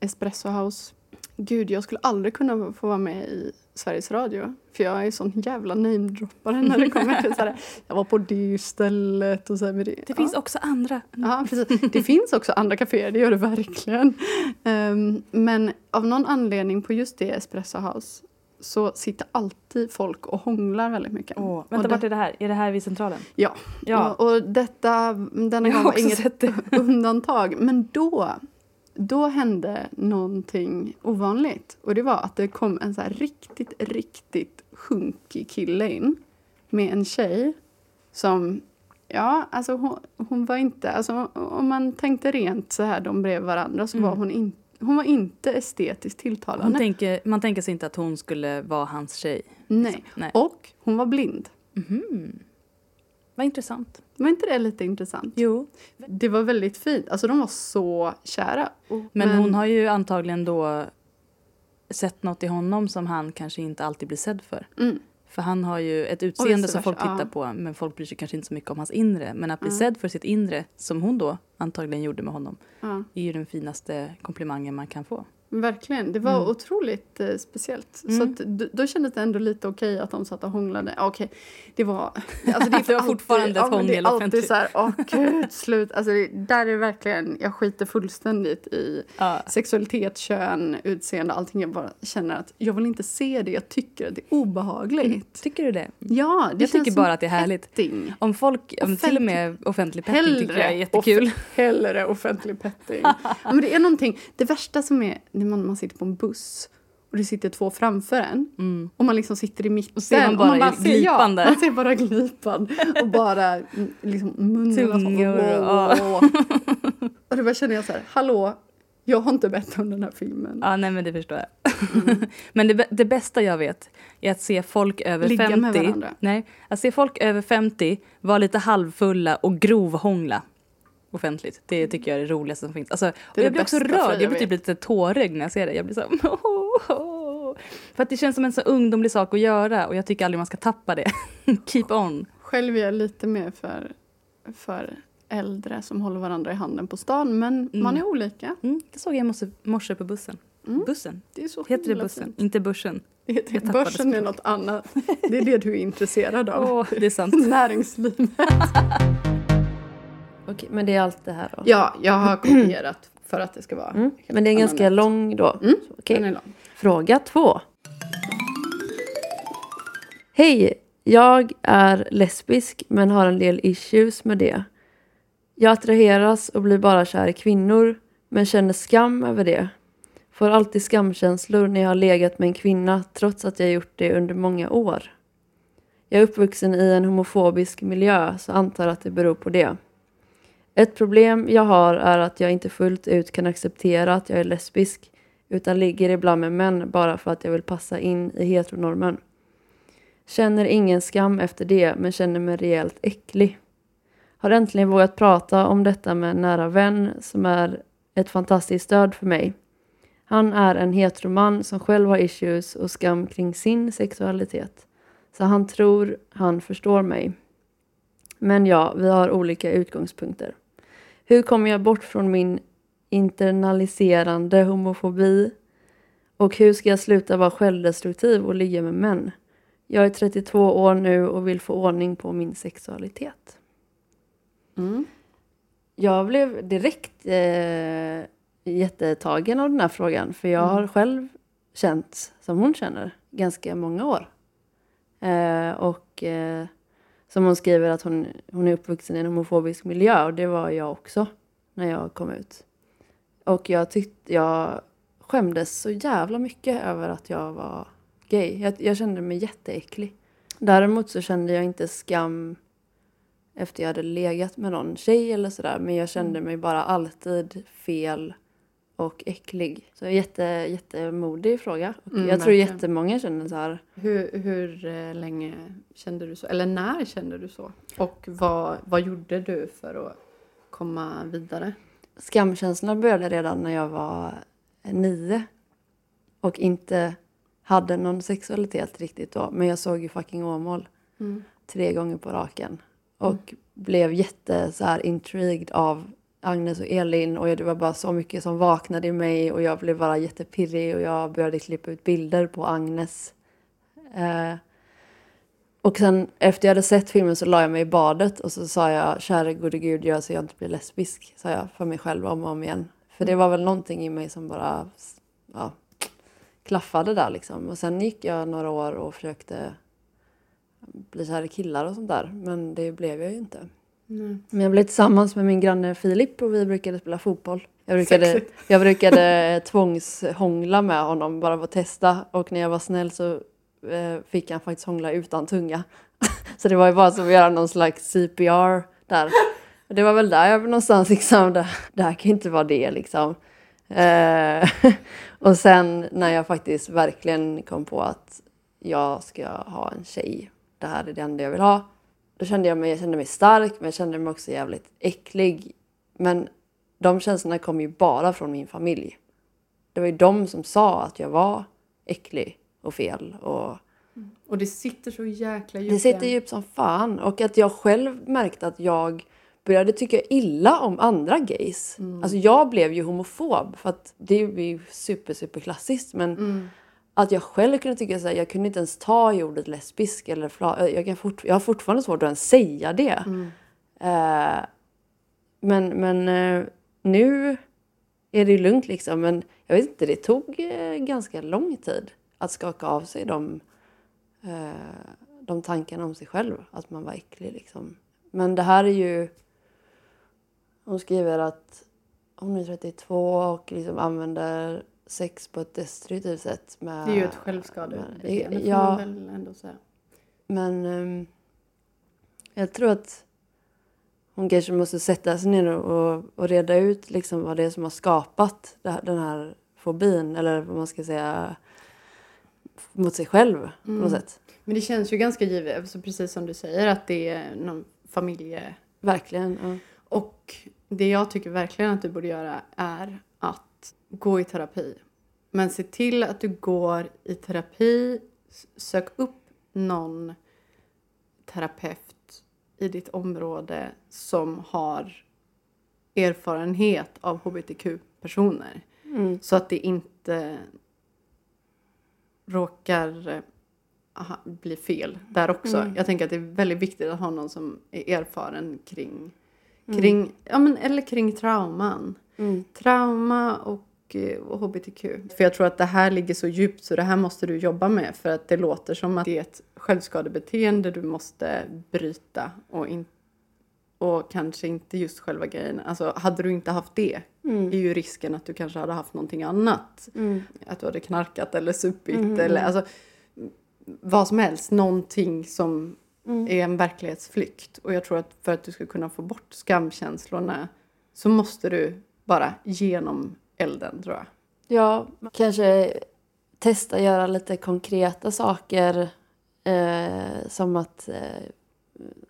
Espresso House. Gud, jag skulle aldrig kunna få vara med i Sveriges Radio. För jag är sån jävla namedroppare när det kommer till så här, [LAUGHS] Jag var på det stället och så det. Det finns också andra. Ja, precis. Det finns också andra kaféer, det gör det verkligen. Ehm, men av någon anledning på just det Espresso House så sitter alltid folk och hånglar väldigt mycket. Åh, Och vänta, det- vart är det här? Är det här vid Centralen? Ja. Ja, Och, och detta, denna gång var inget [LAUGHS] undantag. Men då, då hände någonting ovanligt. Och det var att det kom en så riktigt, riktigt sjunkig kille in med en tjej som Ja, alltså hon, hon var inte... Alltså om man tänkte rent så här de bredvid varandra så Mm. var hon, in, hon var inte estetiskt tilltalande. tänker, man tänker sig inte att hon skulle vara hans tjej. Nej. Nej. Och hon var blind. Mhm. Vad intressant. Var inte det lite intressant? Jo. Det var väldigt fint. Alltså de var så kära. Och- Men, hon har ju antagligen då sett något i honom som han kanske inte alltid blir sedd för. Mm. För han har ju ett utseende som folk tittar ja. på men folk bryr sig kanske inte så mycket om hans inre. Men att bli Ja. sedd för sitt inre, som hon då antagligen gjorde med honom, Ja, är ju den finaste komplimangen man kan få. Verkligen. Det var Mm. otroligt eh, speciellt. Mm. Så att, då kändes det ändå lite okej att de satt och hånglade. Ja, Okej, det var... [LAUGHS] Alltså det, är Det var fortfarande ett ja, men Det hångel är alltid offentligt. så här, åh gud, slut. Alltså det, där är verkligen, jag skiter fullständigt i Ja. sexualitet, kön, utseende, allting. Jag bara känner att jag vill inte se det. Jag tycker att det är obehagligt. Tycker du det? Ja, det Jag tycker bara att det är härligt. petting. Om folk, om till och med offentlig petting tycker jag är jättekul. off- hellre offentlig petting. [LAUGHS] men det är någonting, det värsta som är när man, man sitter på en buss och det sitter två framför en Mm. och man liksom sitter i mitten. Och ser man bara ser- glipan ja. Man ser bara glipan och bara mm, liksom munnen. Tungor, och, [LAUGHS] och då bara känner jag så här, hallå, jag har inte bett om den här filmen. Ja, nej men det förstår jag. [LAUGHS] men det, det bästa jag vet är att se folk över Ligga 50. med varandra. Nej, att se folk över 50 vara lite halvfulla och grovhångla offentligt. Det tycker jag är det roligaste som finns. Alltså, och det jag blir också rörd. Jag blir typ lite tårögd när jag ser det. Jag blir så här, [LAUGHS] För att det känns som en så ungdomlig sak att göra och jag tycker aldrig man ska tappa det. [LAUGHS] Keep on. Själv är jag lite mer för, för äldre som håller varandra i handen på stan. Men Mm. man är olika. Mm, det såg jag i morse, på bussen. Mm. Bussen? Det är så Heter det bussen? fint. Inte börsen? Det heter, börsen är något annat. Det är det du är intresserad av. [LAUGHS] Åh, det är sant. Näringslivet. Okej, men det är allt det här då? Ja, jag har kopierat för att det ska vara Mm. Men det är ganska annorlunda. lång då? Mm, Så, Okej. Den är lång. Fråga två. Hej! Jag är lesbisk men har en del issues med det. Jag attraheras och blir bara kär i kvinnor men känner skam över det. Får alltid skamkänslor när jag har legat med en kvinna trots att jag gjort det under många år. Jag är uppvuxen i en homofobisk miljö så antar att det beror på det. Ett problem jag har är att jag inte fullt ut kan acceptera att jag är lesbisk utan ligger ibland med män bara för att jag vill passa in i heteronormen. Känner ingen skam efter det men känner mig rejält äcklig. Har äntligen vågat prata om detta med en nära vän som är ett fantastiskt stöd för mig. Han är en heteroman som själv har issues och skam kring sin sexualitet. Så han tror han förstår mig. Men ja, vi har olika utgångspunkter. Hur kommer jag bort från min internaliserande homofobi? Och hur ska jag sluta vara självdestruktiv och ligga med män? Jag är 32 år nu och vill få ordning på min sexualitet. Mm. Jag blev direkt eh, jättetagen av den här frågan för jag har själv känt som hon känner ganska många år. Eh, och eh, som hon skriver att hon, hon är uppvuxen i en homofobisk miljö och det var jag också när jag kom ut. Och jag tyckte jag skämdes så jävla mycket över att jag var gay. Jag, jag kände mig jätteäcklig. Däremot så kände jag inte skam efter jag hade legat med någon tjej eller sådär. Men jag kände mig bara alltid fel och äcklig. Så jätte, jättemodig fråga. Och Mm, jag tror verkligen. jättemånga känner så här. Hur, hur eh, länge kände du så? Eller när kände du så? Och vad, vad gjorde du för att komma vidare? Skamkänslorna började redan när jag var nio. Och inte hade någon sexualitet riktigt då. Men jag såg ju fucking Åmål tre gånger på raken. Och blev jätte så här intrigued av Agnes och Elin och det var bara så mycket som vaknade i mig och jag blev bara jättepirrig och jag började klippa ut bilder på Agnes. Eh, och sen efter jag hade sett filmen så la jag mig i badet och så sa jag käre gode gud gör så jag inte blir lesbisk. Sa jag för mig själv om och om igen. För det var väl någonting i mig som bara ja, klaffade där liksom. Och sen gick jag några år och försökte bli kär i killar och sånt där. Men det blev jag ju inte. Men jag blev tillsammans med min granne Filip och vi brukade spela fotboll. Jag brukade, Sexigt. [LAUGHS] jag brukade [LAUGHS] tvångshångla med honom bara för att testa. Och när jag var snäll så eh, fick han faktiskt hångla utan tunga. [LAUGHS] så det var ju bara som att göra någon slags CPR där. Och det var väl där jag någonstans liksom, det, det här kan ju inte vara det liksom. Eh, och sen när jag faktiskt verkligen kom på att jag ska ha en tjej, det här är det enda jag vill ha. Då kände jag mig, jag kände mig stark men jag kände mig också jävligt äcklig. Men de känslorna kom ju bara från min familj. Det var ju de som sa att jag var äcklig och fel. Och Och det sitter så jäkla djupt. det sitter djupt som fan. Och att jag själv märkte att jag började tycka illa om andra gays. Alltså jag blev ju homofob för att det är ju super super klassiskt men Mm. Att jag själv kunde tycka så här, jag kunde inte ens ta i ordet lesbisk eller fla, jag, kan fort, jag har fortfarande svårt att ens säga det. Eh, men men eh, nu är det ju lugnt liksom. Men jag vet inte, det tog eh, ganska lång tid att skaka av sig de, de tankarna om sig själv. Att man var äcklig liksom. Men det här är ju... Hon skriver att hon är 32 och liksom använder sex på ett destruktivt sätt. Med, Det är ju ett självskadebeteende får Ja. man väl ändå säga. Men ehm, jag tror att hon kanske måste sätta sig ner och, och reda ut liksom vad det är som har skapat här, den här fobin. Eller vad man ska säga mot sig själv på något sätt. Men det känns ju ganska givet, alltså precis som du säger, att det är någon familje... Verkligen. Ja. Och det jag tycker verkligen att du borde göra är att gå i terapi. Men se till att du går i terapi, sök upp någon terapeut i ditt område som har erfarenhet av hbtq-personer. Mm. Så att det inte råkar eh, aha, bli fel där också. Mm. Jag tänker att det är väldigt viktigt att ha någon som är erfaren kring, Mm. kring ja, men, eller kring trauman. Mm. Trauma och, eh, och hbtq. För jag tror att det här ligger så djupt så det här måste du jobba med för att det låter som att det är ett självskadebeteende du måste bryta och, in, och kanske inte just själva grejen. Alltså hade du inte haft det Mm. är ju risken att du kanske hade haft någonting annat. Mm. Att du hade knarkat eller supit Mhm. eller alltså vad som helst. Någonting som Mm. är en verklighetsflykt. Och jag tror att för att du ska kunna få bort skamkänslorna så måste du bara genom elden tror jag. Ja, kanske testa göra lite konkreta saker. Eh, som att eh,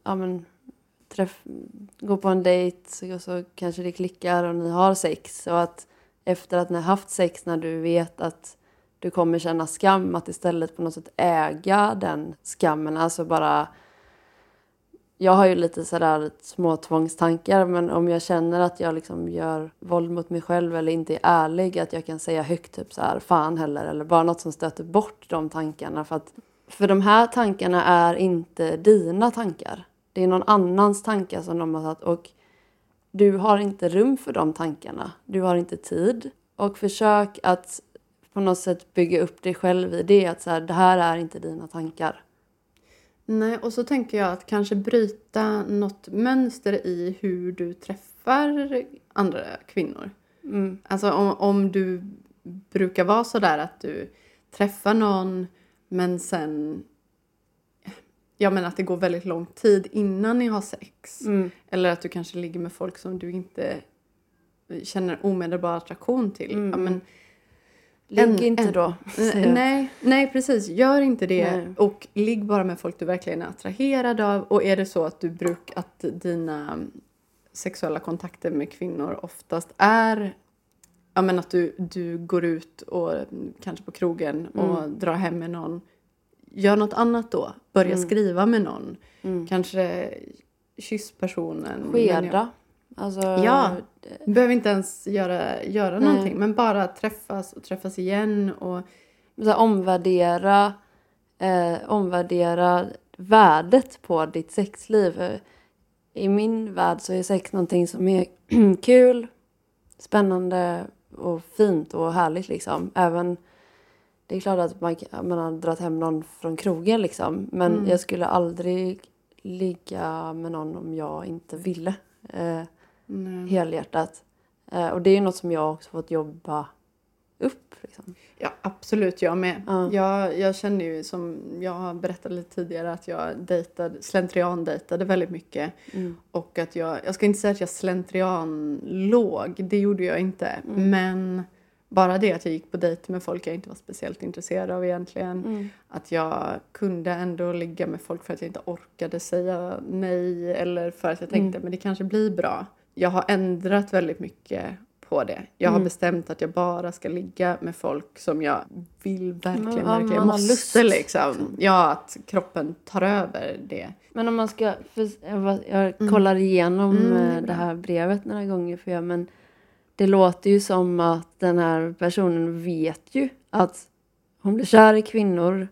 ja, men, träff, gå på en dejt och så kanske det klickar och ni har sex. Och att efter att ni har haft sex när du vet att du kommer känna skam, att istället på något sätt äga den skammen. Alltså bara... Jag har ju lite sådär små tvångstankar men om jag känner att jag liksom gör våld mot mig själv eller inte är ärlig att jag kan säga högt typ så här fan heller eller bara något som stöter bort de tankarna för att för de här tankarna är inte dina tankar. Det är någon annans tankar som de har satt och du har inte rum för de tankarna. Du har inte tid och försök att på något sätt bygga upp dig själv i det att så här, det här är inte dina tankar. Nej, och så tänker jag att kanske bryta något mönster i hur du träffar andra kvinnor. Mm. Alltså om, om du brukar vara så där att du träffar någon men sen Ja men att det går väldigt lång tid innan ni har sex. Mm. Eller att du kanske ligger med folk som du inte känner omedelbar attraktion till. Mm. Ja, men, Ligg En- inte en- då. nej, nej precis, gör inte det. Nej. Och ligg bara med folk du verkligen är attraherad av. Och är det så att du bruk, att dina sexuella kontakter med kvinnor oftast är Ja men att du, du går ut och kanske på krogen och Mm. drar hem med någon. Gör något annat då. Börja Mm. skriva med någon. Mm. Kanske kyss personen. Skeda. Alltså, Ja. Behöver inte ens göra, göra Nej. någonting. Men bara träffas och träffas igen. Och, så här, omvärdera, eh, omvärdera värdet på ditt sexliv. I min värld så är sex någonting som är [CLEARS THROAT] kul, spännande och fint och härligt liksom. Även, det är klart att man, man har dragit hem någon från krogen liksom. Men Mm. jag skulle aldrig ligga med någon om jag inte ville. Eh, nej. helhjärtat. Eh, och det är ju något som jag också fått jobba upp. Liksom. Ja, absolut. Jag med. Ja. Jag, jag känner ju som jag har berättat lite tidigare att jag dejtade, slentrian-dejtade väldigt mycket. Mm. Och att jag, jag ska inte säga att jag slentrian låg, det gjorde jag inte. Mm. Men bara det att jag gick på dejt med folk jag inte var speciellt intresserad av egentligen. Mm. Att jag kunde ändå ligga med folk för att jag inte orkade säga nej eller för att jag tänkte Mm. men det kanske blir bra. Jag har ändrat väldigt mycket på det. Jag har Mm. bestämt att jag bara ska ligga med folk som jag vill verkligen, Ja, verkligen måste liksom. Ja, att kroppen tar över det. Men om man ska... Jag, Mm. kollar igenom Mm, det eh, det här brevet några gånger för jag, men det låter ju som att den här personen vet ju att hon blir kär i kvinnor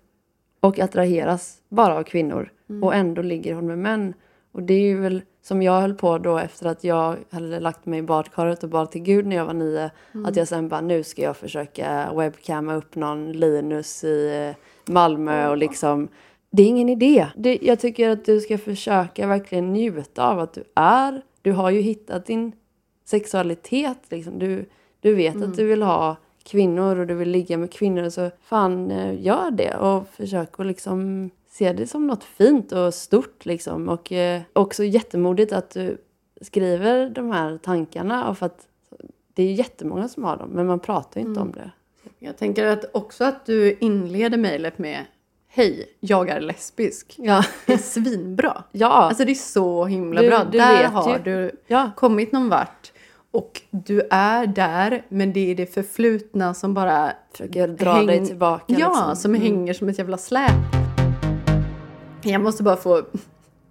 och attraheras bara av kvinnor Mm. och ändå ligger hon med män. Och det är ju väl som jag höll på då efter att jag hade lagt mig i badkaret och bad till Gud när jag var nio. Mm. Att jag sen bara, nu ska jag försöka webcamma upp någon Linus i eh, Malmö och liksom det är ingen idé. Det, jag tycker att du ska försöka verkligen njuta av att du är. Du har ju hittat din sexualitet. Liksom. Du, du vet Mm. att du vill ha kvinnor och du vill ligga med kvinnor. Så fan, eh, gör det och försök att liksom se det som något fint och stort. Liksom. Och eh, också jättemodigt att du skriver de här tankarna. Och för att det är jättemånga som har dem, men man pratar ju inte Mm. om det. Jag tänker att också att du inleder mejlet med Hej, jag är lesbisk. Ja, [LAUGHS] Det är svinbra. ja, Alltså det är så himla Du- bra. du där har ju. du ja. kommit någon vart. Och du är där, men det är det förflutna som bara försöker dra Häng- dig tillbaka. Ja, liksom. som Mm. hänger som ett jävla släp. Jag måste bara få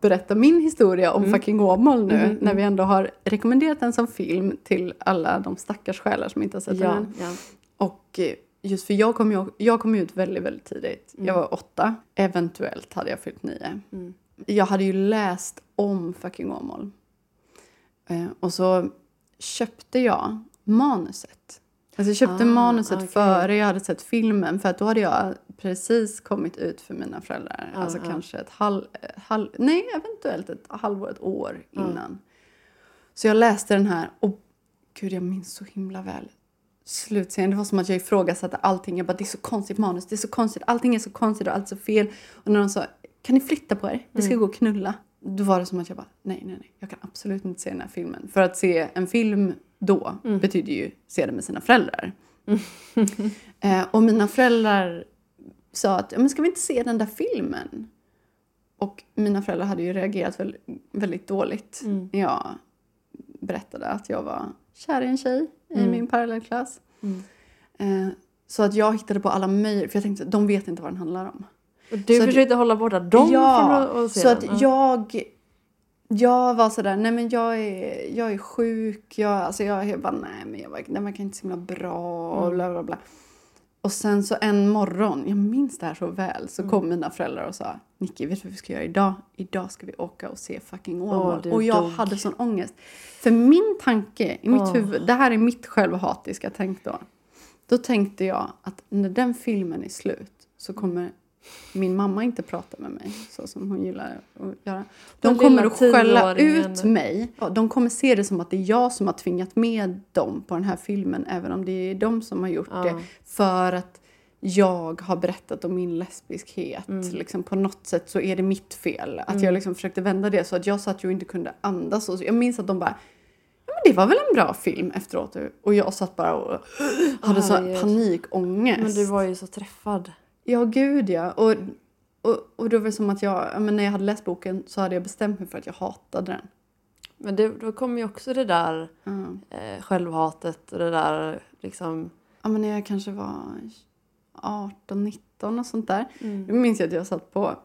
berätta min historia om Mm. fucking Åmål nu. Mm, När mm. vi ändå har rekommenderat den som film till alla de stackars själar som inte har sett den Ja, än. ja. Och eh, just för jag kom ju, jag kom ut väldigt, väldigt tidigt. Mm. Jag var åtta. Eventuellt hade jag fyllt nio. Mm. Jag hade ju läst om fucking Åmål. Eh, och så köpte jag manuset. Alltså jag köpte Ah, manuset okej. före jag hade sett filmen. För att då hade jag precis kommit ut för mina föräldrar. Ah, alltså ah. kanske ett halv, ett halv... Nej, eventuellt ett halvår, ett år Ah. innan. Så jag läste den här och gud, jag minns så himla väl slutscenen. Det var som att jag ifrågasatte allting. Jag bara, det är så konstigt manus, det är så konstigt, allting är så konstigt och allt så fel. Och när de sa, kan ni flytta på er? Vi ska gå och knulla. Då var det som att jag bara, nej, nej, nej, jag kan absolut inte se den här filmen. För att se en film då betyder ju se den med sina föräldrar. [LAUGHS] eh, och mina föräldrar sa att, men ska vi inte se den där filmen? Och mina föräldrar hade ju reagerat väldigt, väldigt dåligt Mm. när jag berättade att jag var kär i en tjej i Mm. min parallellklass. Mm. Eh, så att jag hittade på alla möjliga, för jag tänkte de vet inte vad den handlar om. Och du Så att- försökte hålla borta dem ja, från att se så den. att Ja. jag, jag var sådär, nej men jag är, jag är sjuk, jag, alltså jag, jag bara nej men jag verkar inte så himla bra och Mm. bla bla bla. Och sen så en morgon, jag minns det här så väl, så Mm. kom mina föräldrar och sa Nicky, vet du vad vi ska göra idag? Idag ska vi åka och se fucking Åmål. du och jag dog. hade sån ångest. För min tanke i mitt Åh. huvud, det här är mitt självhatiska tänk då. Då tänkte jag att när den filmen är slut så kommer min mamma inte prata med mig så som hon gillar att göra. De kommer att skälla ut mig. De kommer se det som att det är jag som har tvingat med dem på den här filmen även om det är de som har gjort Ja. det. För att jag har berättat om min lesbiskhet. Mm. Liksom på något sätt så är det mitt fel. Att jag liksom försökte vända det så att jag satt ju inte kunde andas. Och jag minns att de bara Ja, men det var väl en bra film efteråt. Och jag satt bara och [GASPS] hade panikångest. Men du var ju så träffad. Ja, gud ja. Och, och, och då var det som att jag, ja, men när jag hade läst boken så hade jag bestämt mig för att jag hatade den. Men det, då kom ju också det där Ja. eh, självhatet och det där liksom... Ja, men när jag kanske var 18, 19 och sånt där. Mm. Då minns jag att jag satt på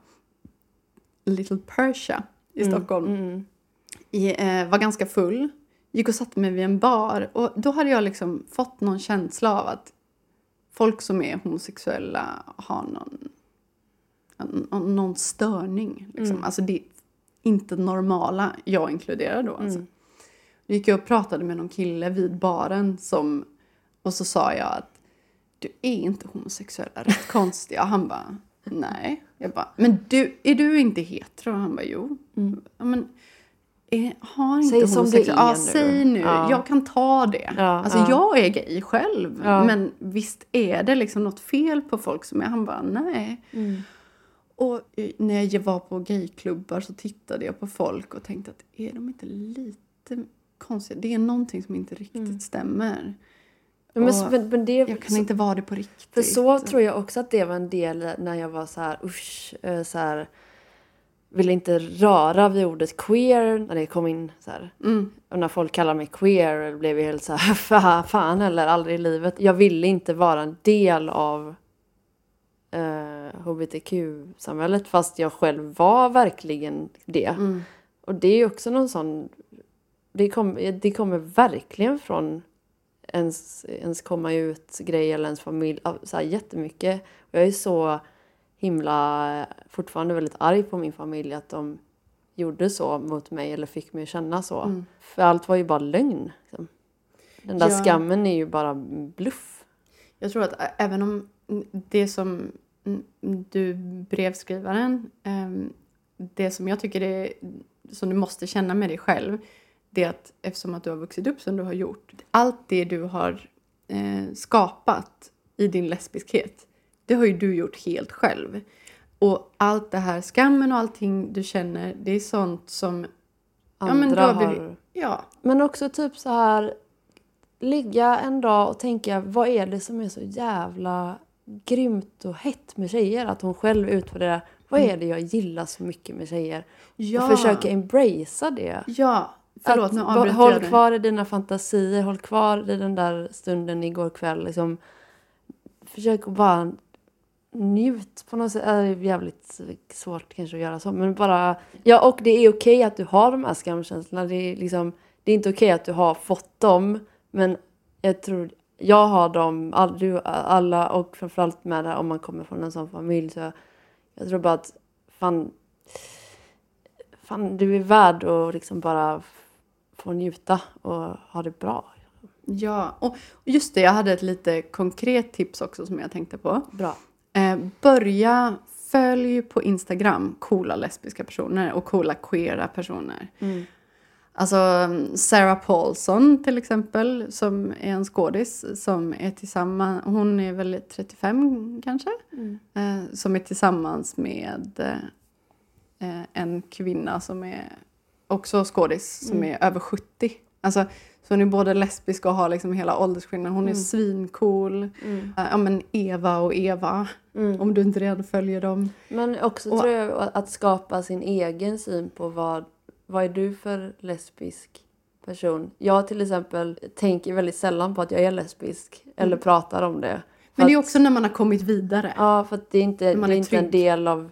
Little Persia i Stockholm. Mm. I, eh, var ganska full. Gick och satte mig vid en bar. Och då hade jag liksom fått någon känsla av att folk som är homosexuella har någon, någon, störning. Liksom. Mm. Alltså det är inte normala, jag inkluderar då. Alltså. Mm. Då gick jag och pratade med någon kille vid baren som, och så sa jag att du är inte homosexuell, rätt konstiga. Han bara, nej. Jag bara, men du, är du inte hetero? Han bara, jo. Mm. Ja, men, är, har inte Säg som det är ja, nu. Säg nu, Ja. jag kan ta det. Ja, alltså ja. jag är gay själv. Men visst är det liksom något fel på folk som är, han bara, nej. Mm. Och när jag var på gayklubbar så tittade jag på folk och tänkte att är de inte lite konstiga? Det är någonting som inte riktigt Mm. stämmer. Men, men, men det, Jag kan så, inte vara det på riktigt. För så tror jag också att det var en del när jag var så här, usch, eh, så här, ville inte röra vid ordet queer när det kom in så. Mm. Och när folk kallar mig queer blev jag helt så här, [LAUGHS] "Fa- fan eller aldrig i livet. Jag ville inte vara en del av eh, hbtq-samhället fast jag själv var verkligen det. Mm. Och det är också någon sån, det, kom, det kommer verkligen från ens, ens komma ut-grej eller ens familj, så här jättemycket. Och jag är så himla, fortfarande väldigt arg på min familj att de gjorde så mot mig eller fick mig att känna så. Mm. För allt var ju bara lögn. Liksom. Den där Ja. skammen är ju bara bluff. Jag tror att även om det som du brevskrivaren, ehm, det som jag tycker är, som du måste känna med dig själv, det är att eftersom att du har vuxit upp som du har gjort, allt det du har eh, skapat i din lesbiskhet, det har ju du gjort helt själv. Och allt det här, skammen och allting du känner, det är sånt som, Andra men du har blivit- ja, Men också typ så här ligga en dag och tänka vad är det som är så jävla grymt och hett med tjejer? Att hon själv utvärderar vad är det jag gillar så mycket med tjejer? ja, Och försöka embracea det. ja, förlåt nu avbryter håll jag kvar i dina fantasier, håll kvar i den där stunden igår kväll. Liksom, försök att bara njut på något sätt. Det är jävligt svårt kanske att göra så. Men bara, ja och det är okej att du har de här skamkänslorna. Det är, liksom, det är inte okej att du har fått dem. Men jag tror, jag har dem, all, du, alla och framförallt med det om man kommer från en sån familj. Så jag tror bara att fan, fan du är värd att liksom bara få njuta och ha det bra. Ja, och just det, jag hade ett lite konkret tips också som jag tänkte på. Bra. Eh, börja följ på Instagram coola lesbiska personer och coola queera personer. Mm. Alltså Sarah Paulson till exempel som är en skådis som är tillsammans, hon är väl 35 kanske? Mm. Eh, som är tillsammans med eh, en kvinna som är också skådis som Mm. är över 70. Alltså, så hon är både lesbisk och har liksom hela åldersskillnaden. Hon är Mm. svincool. Mm. Eh, ja men Eva och Eva, Mm. om du inte redan följer dem. Men också Och- tror jag att skapa sin egen syn på vad, vad är du för lesbisk person. Jag till exempel tänker väldigt sällan på att jag är lesbisk eller pratar om det. Mm. Men det är också när man har kommit vidare. Ja, för det är inte, det är är inte en del av...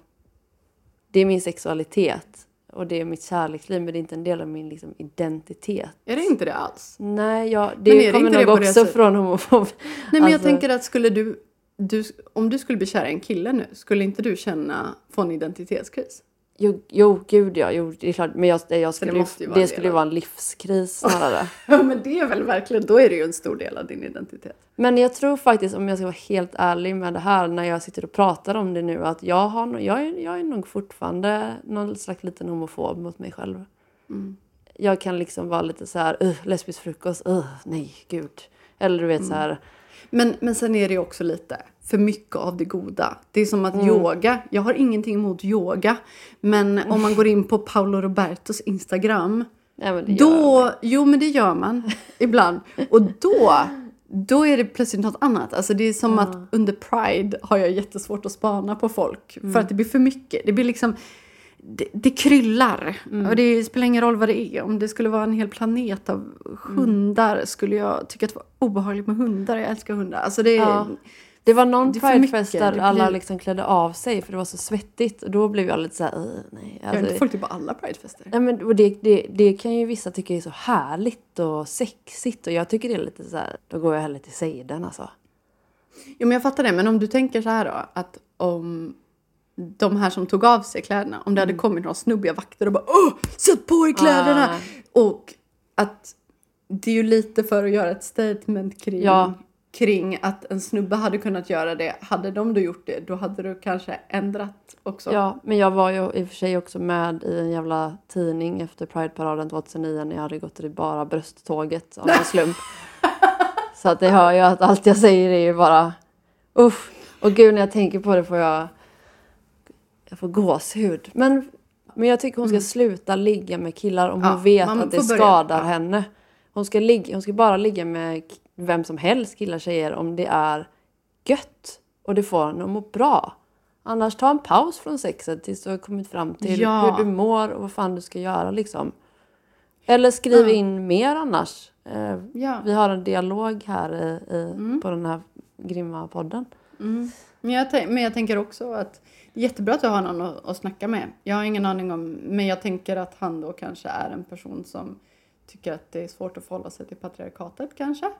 Det är min sexualitet och det är mitt kärleksliv men det är inte en del av min liksom, identitet. Är det inte det alls? Nej, jag, det det kommer nog också sättet? från homofob. Nej men jag Alltså- tänker att skulle du, du, om du skulle bli kär i en kille nu, skulle inte du känna, få en identitetskris? Jo, jo, gud ja, jo, det är klart. Men jag, det, jag skulle, det måste ju vara det skulle ju vara en livskris snarare. [LAUGHS] Ja men det är väl verkligen, då är det ju en stor del av din identitet. Men jag tror faktiskt, om jag ska vara helt ärlig med det här, när jag sitter och pratar om det nu, att jag, har, jag, är, jag är nog fortfarande någon slags liten homofob mot mig själv. Mm. Jag kan liksom vara lite så här, uh, lesbisk frukost, uh, nej, gud. Eller du vet Mm. så här, Men, men sen är det också lite för mycket av det goda. Det är som att Mm. yoga, jag har ingenting emot yoga. Men om man går in på Paolo Robertos Instagram jag. Då, jo men det gör man [LAUGHS] ibland. Och då, då är det plötsligt något annat. Alltså det är som att under Pride har jag jättesvårt att spana på folk. Mm. För att det blir för mycket. Det blir liksom, det, det kryllar. Mm. Och det spelar ingen roll vad det är. Om det skulle vara en hel planet av hundar skulle jag tycka att det var obehagligt med hundar. Jag älskar hundar. Alltså det, Ja. Det var någon Det pridefest där det alla blir- liksom klädde av sig för det var så svettigt. Och då blev jag lite så här, uh, nej. jag har inte Alltså, folk till på alla Pridefester. Nej, men, och det, det, det kan ju vissa tycka är så härligt och sexigt och jag tycker det är lite så här, då går jag hellre till sejden alltså. Jo men jag fattar det. Men om du tänker så här då. Att om de här som tog av sig kläderna. Om det Mm. hade kommit några snubbiga vakter och bara Åh! Sätt på er kläderna! Ah. Och att det är ju lite för att göra ett statement kring, Ja. kring att en snubbe hade kunnat göra det. Hade de då gjort det, då hade du kanske ändrat också. Ja, men jag var ju i och för sig också med i en jävla tidning efter Pride-paraden 2009 när jag hade gått i bara brösttåget av en slump. [LAUGHS] så att det hör ju att allt jag säger är ju bara uff. Och gud när jag tänker på det får jag jag får gåshud. Men, men jag tycker hon ska sluta ligga med killar om Ja, hon vet att det börja. skadar Ja. henne. Hon ska, ligga, hon ska bara ligga med vem som helst, killar, tjejer, om det är gött och det får henne att må bra. Annars ta en paus från sexet tills du har kommit fram till Ja. hur du mår och vad fan du ska göra liksom. Eller skriv in mer annars. Eh, Ja. Vi har en dialog här i, i, Mm. på den här grymma podden. Mm. Men, jag men jag tänker också att jättebra att du har någon att, att snacka med. Jag har ingen aning om, men jag tänker att han då kanske är en person som tycker att det är svårt att förhålla sig till patriarkatet kanske.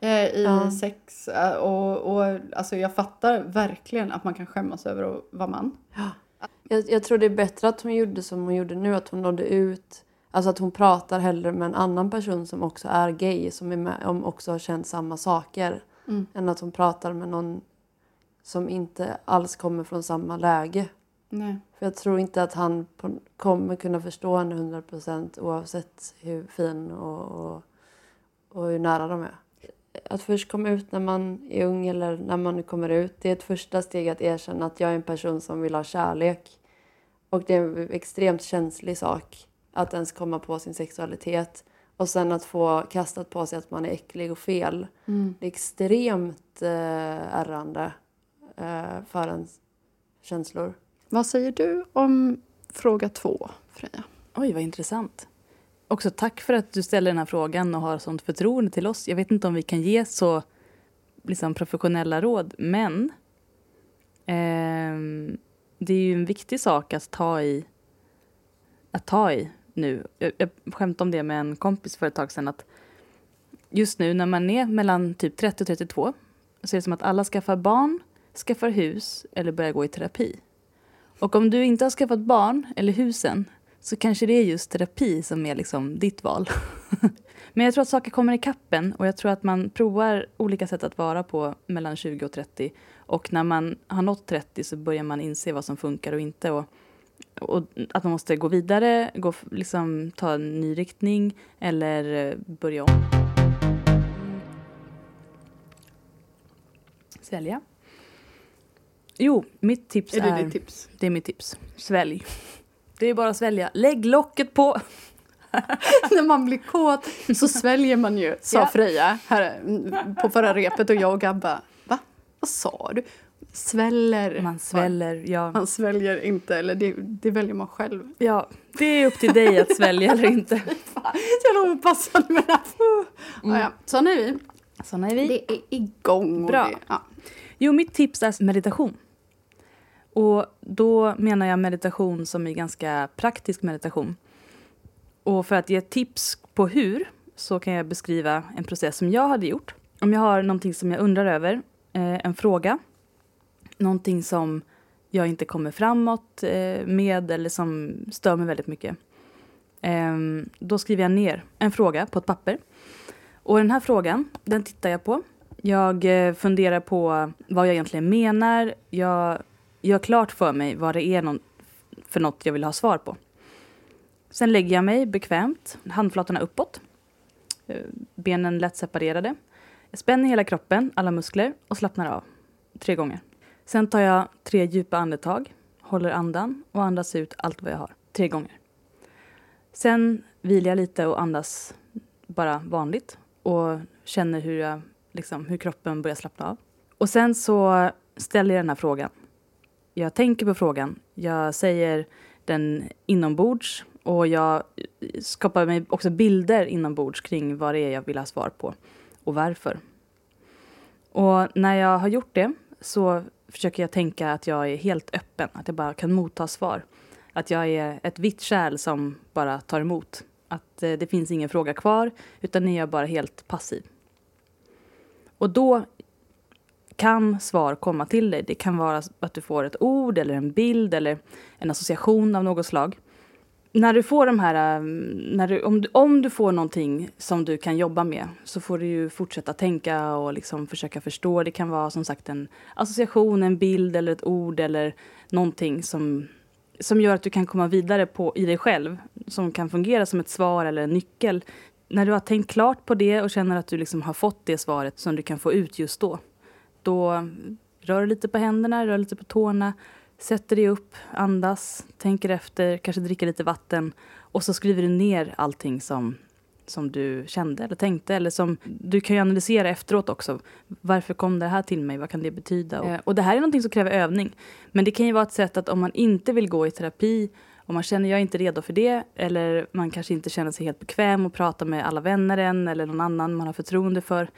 Eh, I Ja. sex. Eh, och, och alltså jag fattar verkligen att man kan skämmas över att vara man. Jag, jag tror det är bättre att hon gjorde som hon gjorde nu, att hon nådde ut. Alltså att hon pratar hellre med en annan person som också är gay, som är med, om också har känt samma saker. Mm. Än att hon pratar med någon som inte alls kommer från samma läge. Nej. För jag tror inte att han på, kommer kunna förstå henne 100% oavsett hur fin och, och, och hur nära de är. Att först komma ut när man är ung eller när man nu kommer ut, det är ett första steg att erkänna att jag är en person som vill ha kärlek. Och det är en extremt känslig sak att ens komma på sin sexualitet. Och sen att få kastat på sig att man är äcklig och fel. Mm. Det är extremt eh, ärrande eh, för ens känslor. Vad säger du om fråga två, Freja? Oj, vad intressant. Också tack för att du ställer den här frågan och har sånt förtroende till oss. Jag vet inte om vi kan ge så liksom, professionella råd, men Ehm, det är ju en viktig sak att ta i, att ta i nu. Jag, jag skämtade om det med en kompis för ett tag sedan att just nu när man är mellan typ 30 och 32 så är det som att alla skaffar barn, skaffar hus eller börjar gå i terapi. Och om du inte har skaffat barn eller husen så kanske det är just terapi som är liksom ditt val. [LAUGHS] Men jag tror att saker kommer i kappen och jag tror att man provar olika sätt att vara på mellan 20 och 30. Och när man har nått 30 så börjar man inse vad som funkar och inte. Och, och att man måste gå vidare, gå, liksom, ta en ny riktning eller eh, börja om. Sälja. Jo, mitt tips är... Är det ditt tips? Det är mitt tips. Svälj. Det är bara att svälja. Lägg locket på. [LAUGHS] När man blir kåt så sväljer man ju, sa Ja. Freja här, mm, på förra repet och jag och Gabba, va? Vad sa du? Sväller. Man sväller, ja. Man sväljer inte, eller det, det väljer man själv. ja. Det är upp till dig att svälja eller inte. [LAUGHS] Jag låg passande med det här. Mm. Ja. Såna är vi. Såna är vi. Det är igång. Bra. Det, ja. Jo, mitt tips är meditation. Och då menar jag meditation som är ganska praktisk meditation. Och för att ge tips på hur så kan jag beskriva en process som jag hade gjort. Om jag har någonting som jag undrar över, eh, en fråga, någonting som jag inte kommer framåt eh, med eller som stör mig väldigt mycket. Eh, då skriver jag ner en fråga på ett papper. Och den här frågan, den tittar jag på. Jag eh, funderar på vad jag egentligen menar. Jag gör klart för mig vad det är någon, för något jag vill ha svar på. Sen lägger jag mig bekvämt, handflatorna uppåt. Eh, benen lätt separerade. Jag spänner hela kroppen, alla muskler och slappnar av. Tre gånger. Sen tar jag tre djupa andetag, håller andan och andas ut allt vad jag har. Tre gånger. Sen vilar jag lite och andas bara vanligt och känner hur, jag, liksom, hur kroppen börjar slappna av. Och sen så ställer jag den här frågan. Jag tänker på frågan. Jag säger den inombords och jag skapar mig också bilder inombords kring vad det är jag vill ha svar på och varför. Och när jag har gjort det så försöker jag tänka att jag är helt öppen, att jag bara kan motta svar. Att jag är ett vitt kärl som bara tar emot. Att eh, det finns ingen fråga kvar, utan är jag bara helt passiv. Och då kan svar komma till dig. Det kan vara att du får ett ord eller en bild eller en association av något slag. När du får de här, eh, när du, om, du, om du får någonting som du kan jobba med så får du ju fortsätta tänka och liksom försöka förstå. Det kan vara som sagt en association, en bild eller ett ord eller någonting som, som gör att du kan komma vidare på, i dig själv. Som kan fungera som ett svar eller en nyckel. När du har tänkt klart på det och känner att du liksom har fått det svaret som du kan få ut just då. Då rör lite på händerna, rör lite på tårna, sätter dig upp, andas, tänker efter, kanske dricker lite vatten och så skriver du ner allting som, som du kände eller tänkte. Eller som, du kan ju analysera efteråt också. Varför kom det här till mig? Vad kan det betyda? Och, och det här är någonting som kräver övning. Men det kan ju vara ett sätt att om man inte vill gå i terapi om man känner jag är inte redo för det eller man kanske inte känner sig helt bekväm och prata med alla vänner än eller någon annan man har förtroende för.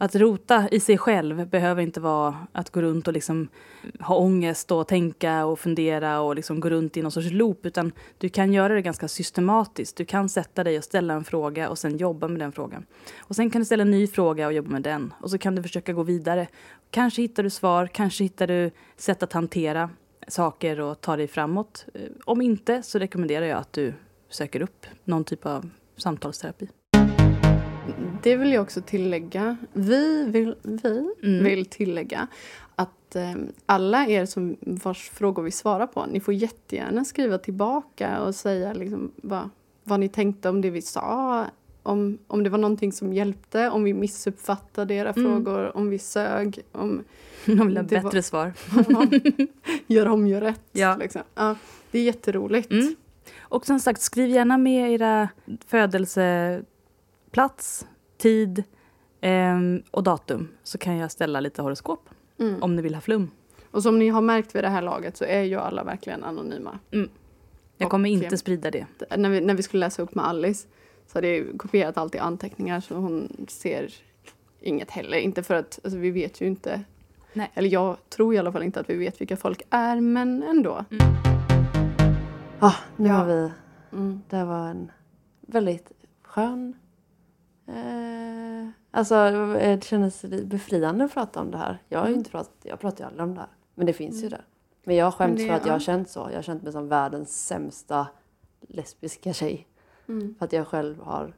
Att rota i sig själv behöver inte vara att gå runt och liksom ha ångest och tänka och fundera och liksom gå runt i någon sorts loop utan du kan göra det ganska systematiskt. Du kan sätta dig och ställa en fråga och sen jobba med den frågan. Och sen kan du ställa en ny fråga och jobba med den och så kan du försöka gå vidare. Kanske hittar du svar, kanske hittar du sätt att hantera saker och ta dig framåt. Eh, om inte så rekommenderar jag att du söker upp någon typ av samtalsterapi. Det vill jag också tillägga. Vi vill, vi Mm. vill tillägga att eh, alla er som vars frågor vi svarar på, ni får jättegärna skriva tillbaka och säga liksom vad, vad ni tänkte om det vi sa. Om, om det var någonting som hjälpte, om vi missuppfattade era Mm. frågor, om vi sög, om De vill ha Det var- bättre svar. [LAUGHS] gör om, gör rätt. Ja. Liksom. Ja, det är jätteroligt. Mm. Och som sagt, skriv gärna med era födelseplats, tid ehm, och datum så kan jag ställa lite horoskop Mm. om ni vill ha flum. Och som ni har märkt vid det här laget så är ju alla verkligen anonyma. Jag kommer Och, inte eh, sprida det. när vi, när vi skulle läsa upp med Alice så hade jag kopierat allt i anteckningar så hon ser inget heller. Inte för att, alltså vi vet ju inte Nej. Eller jag tror i alla fall inte att vi vet vilka folk är, men ändå. Ja, nu Ja. har vi... Mm. Det var en väldigt skön... Eh, alltså det kändes lite befriande att prata om det här. Jag har ju Mm. inte pratat, jag pratar ju aldrig om det här. Men det finns ju där. Men jag det- för att jag har känt så. Jag har känt mig som världens sämsta lesbiska tjej. Mm. För att jag själv har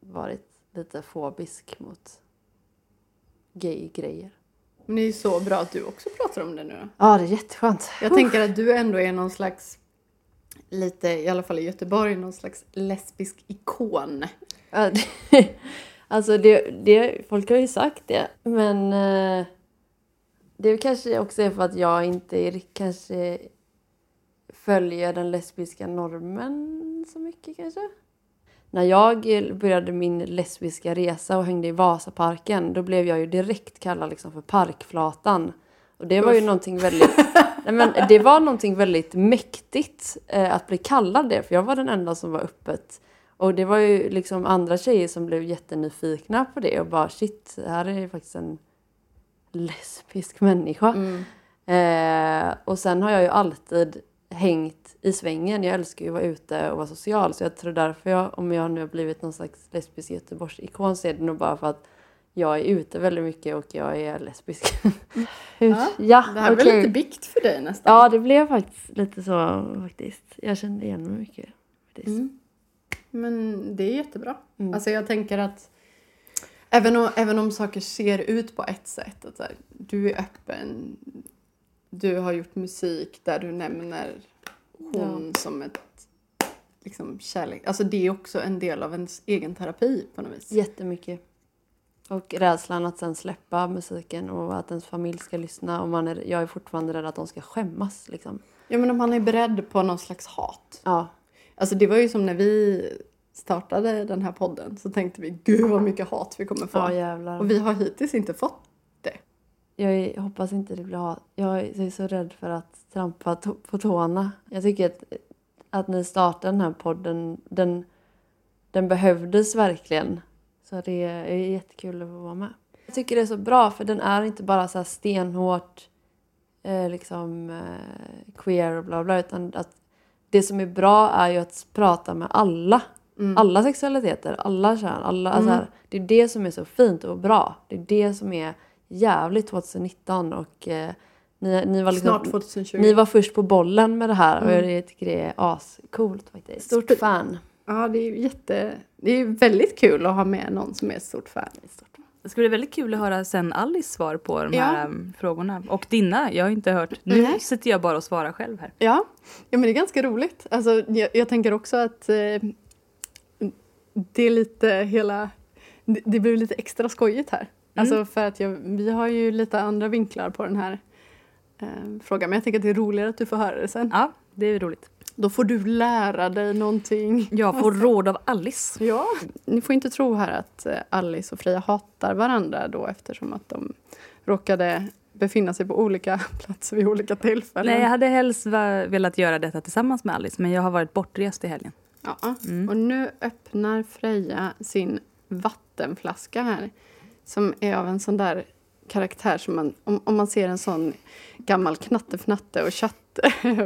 varit lite fobisk mot gay-grejer. Men det är ju så bra att du också pratar om det nu då. Ja, det är jätteskönt. Jag tänker att du ändå är någon slags, lite, i alla fall i Göteborg, någon slags lesbisk ikon. [LAUGHS] Alltså det, det, folk har ju sagt det. Men eh, det kanske också är för att jag inte kanske följer den lesbiska normen så mycket kanske. När jag började min lesbiska resa och hängde i Vasaparken då blev jag ju direkt kallad liksom för parkflatan. Och det var ju någonting väldigt, [LAUGHS] nej men det var någonting väldigt mäktigt eh, att bli kallad det för jag var den enda som var öppet och det var ju liksom andra tjejer som blev jättenyfikna på det och bara shit, här är ju faktiskt en lesbisk människa. Mm. Eh, och sen har jag ju alltid hängt i svängen. Jag älskar ju att vara ute och vara social så jag tror därför jag, om jag nu har blivit någon slags lesbisk Göteborgsikon så är det nog bara för att jag är ute väldigt mycket och jag är lesbisk. [LAUGHS] Ja, ja, Det här var okej. lite bikt för dig nästan. Ja, det blev faktiskt lite så faktiskt. Jag kände igen mig mycket. Faktiskt. Mm. Men det är jättebra. Mm. Alltså jag tänker att även om, även om saker ser ut på ett sätt, att här, du är öppen, du har gjort musik där du nämner hon som ett liksom, kärlek. Alltså det är också en del av ens egen terapi på något vis. Jättemycket. Och rädslan att sen släppa musiken och att ens familj ska lyssna. Och man är, jag är fortfarande rädd att de ska skämmas. Liksom. Ja men om man är beredd på någon slags hat. Ja, Alltså det var ju som när vi startade den här podden så tänkte vi gud vad mycket hat vi kommer få. ja. Och vi har hittills inte fått det. Jag, hoppas inte det blir hat. Jag är, så rädd för att trampa på tårna. Jag tycker att, att ni startade den här podden, den, den behövdes verkligen. Så det är, jättekul att få vara med. Jag tycker det är så bra för den är inte bara så här stenhårt eh, liksom eh, queer och bla bla utan att det som är bra är ju att prata med alla. Mm. Alla sexualiteter, alla kön, alla, alltså här, det är det som är så fint och bra. Det är det som är jävligt 2019 och eh, ni, ni, var liksom, Snart 2020. ni var först på bollen med det här och Mm. jag tycker det är ascoolt faktiskt. Stort fan. Ja, det är jätte... Det är väldigt kul att ha med någon som är ett stort fan. Det ska bli väldigt kul att höra sen Alice svar på de Ja. här um, frågorna. Och dina, jag har inte hört. Nu Nej. sitter jag bara och svarar själv här. Ja, ja men det är ganska roligt. Alltså, jag, jag tänker också att eh, det är lite hela... Det, det blir lite extra skojigt här. Alltså för att jag, vi har ju lite andra vinklar på den här eh, frågan. Men jag tänker att det är roligare att du får höra det sen. Ja, det är roligt. Då får du lära dig någonting. Jag får råd av Alice. Ja. Ni får inte tro här att eh, Alice och Freja hatar varandra då eftersom att de råkade befinna sig på olika [LAUGHS] platser vid olika tillfällen. Nej, jag hade helst velat göra detta tillsammans med Alice, men jag har varit bortrest i helgen. Ja. Mm. Och nu öppnar Freja sin vattenflaska här. Som är av en sån där karaktär som man, om, om man ser en sån gammal knattefnatte och chatt [LAUGHS]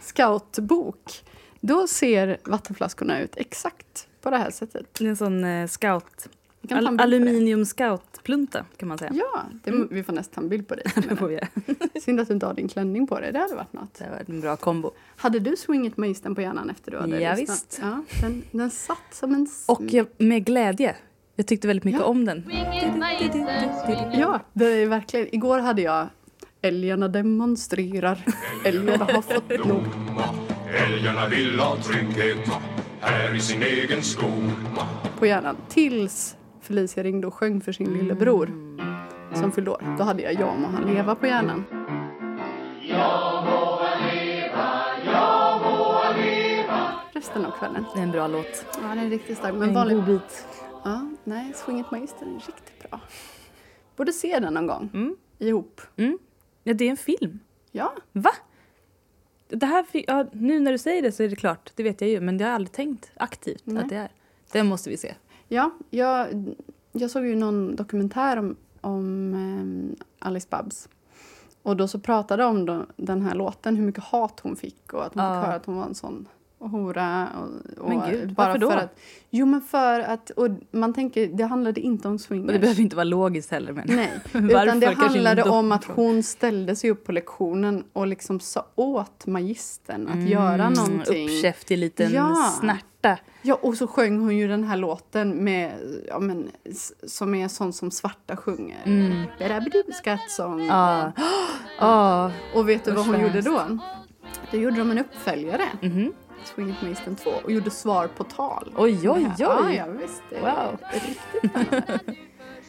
scoutbok. Då ser vattenflaskorna ut exakt på det här sättet. Det är en sån eh, scout, al- aluminium scoutplunta kan man säga. Ja, det, Mm. vi får nästan bild på dig. [LAUGHS] [LAUGHS] Synd att du inte har din klänning på dig, det hade varit något. Det har varit en bra kombo. Hade du swinget magistern på hjärnan efter du hade Ja, lyssnat? visst. Ja, den, den satt som en... Och jag, med glädje. Jag tyckte väldigt mycket Ja. om den. Ja, det är verkligen. Igår hade jag Älgarna demonstrerar, älgarna har fått nog. Älgarna vill ha trygghet här i sin egen skog. på hjärnan. Tills Felicia ringde och sjöng för sin lillebror som fyllde år. Då hade jag Ja må han leva på hjärnan. Resten av kvällen. Det är en bra låt. Ja, den är riktigt stark. Men En vanlig... god bit. Ja, nej, Swinget Magister är riktigt bra. Borde se den någon gång. Mm. Ihop. Mm. Ja, det är en film. Ja, Va? Det här, ja, nu när du säger det så är det klart, det vet jag ju, men det har jag aldrig tänkt aktivt Nej. att det är. Den måste vi se. ja jag, jag såg ju någon dokumentär om, om eh, Alice Babs. Och då så pratade de om den här låten, hur mycket hat hon fick och att man Ja. fick höra att hon var en sån hora. Och, och Men gud, bara varför då? För att, jo men för att, och man tänker, det handlade inte om swingers. Och det behöver inte vara logiskt heller. Men Nej, [LAUGHS] utan det handlade om att hon ställde sig upp på lektionen och liksom sa åt magistern att Mm, göra någonting. Uppkäftig liten Ja. snärta. Ja, och så sjöng hon ju den här låten med, ja, men, som är sån som svarta sjunger. Mm. Skattsång. Ja. [GASPS] Ja. Och vet du vad hon gjorde då? Då gjorde de en uppföljare, Mhm. Swing It Magistern 2, och gjorde svar på tal. Oj, oj, oj. Ja, ja visst. Det är riktigt spännande.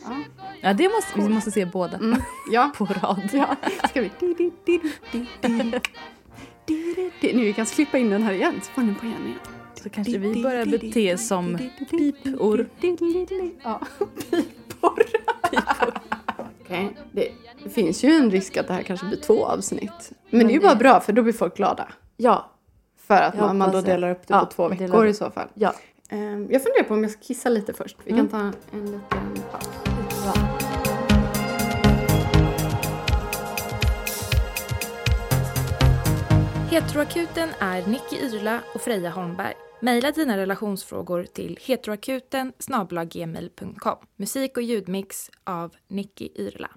ja. Ja, det måste, vi måste se båda Mm, ja. på rad. Ja, ska vi... Di, di. Nu, vi kan klippa in den här igen, så får ni på igen igen. Så kanske vi börjar bete som pipor. Ja, pipor. Okej, det, det finns ju en risk att det här kanske blir två avsnitt. Men, det är ju bara bra, för då blir folk glada. Ja, För att man, man då delar upp det Ja, på två veckor i så fall. ja. Ehm, Jag funderar på om jag ska kissa lite först. Vi Mm. kan ta en liten paus. ja. Heteroakuten är Nicky Yrla och Freja Holmberg. Maila dina relationsfrågor till heteroakuten. Musik och ljudmix av Nicky Yrla.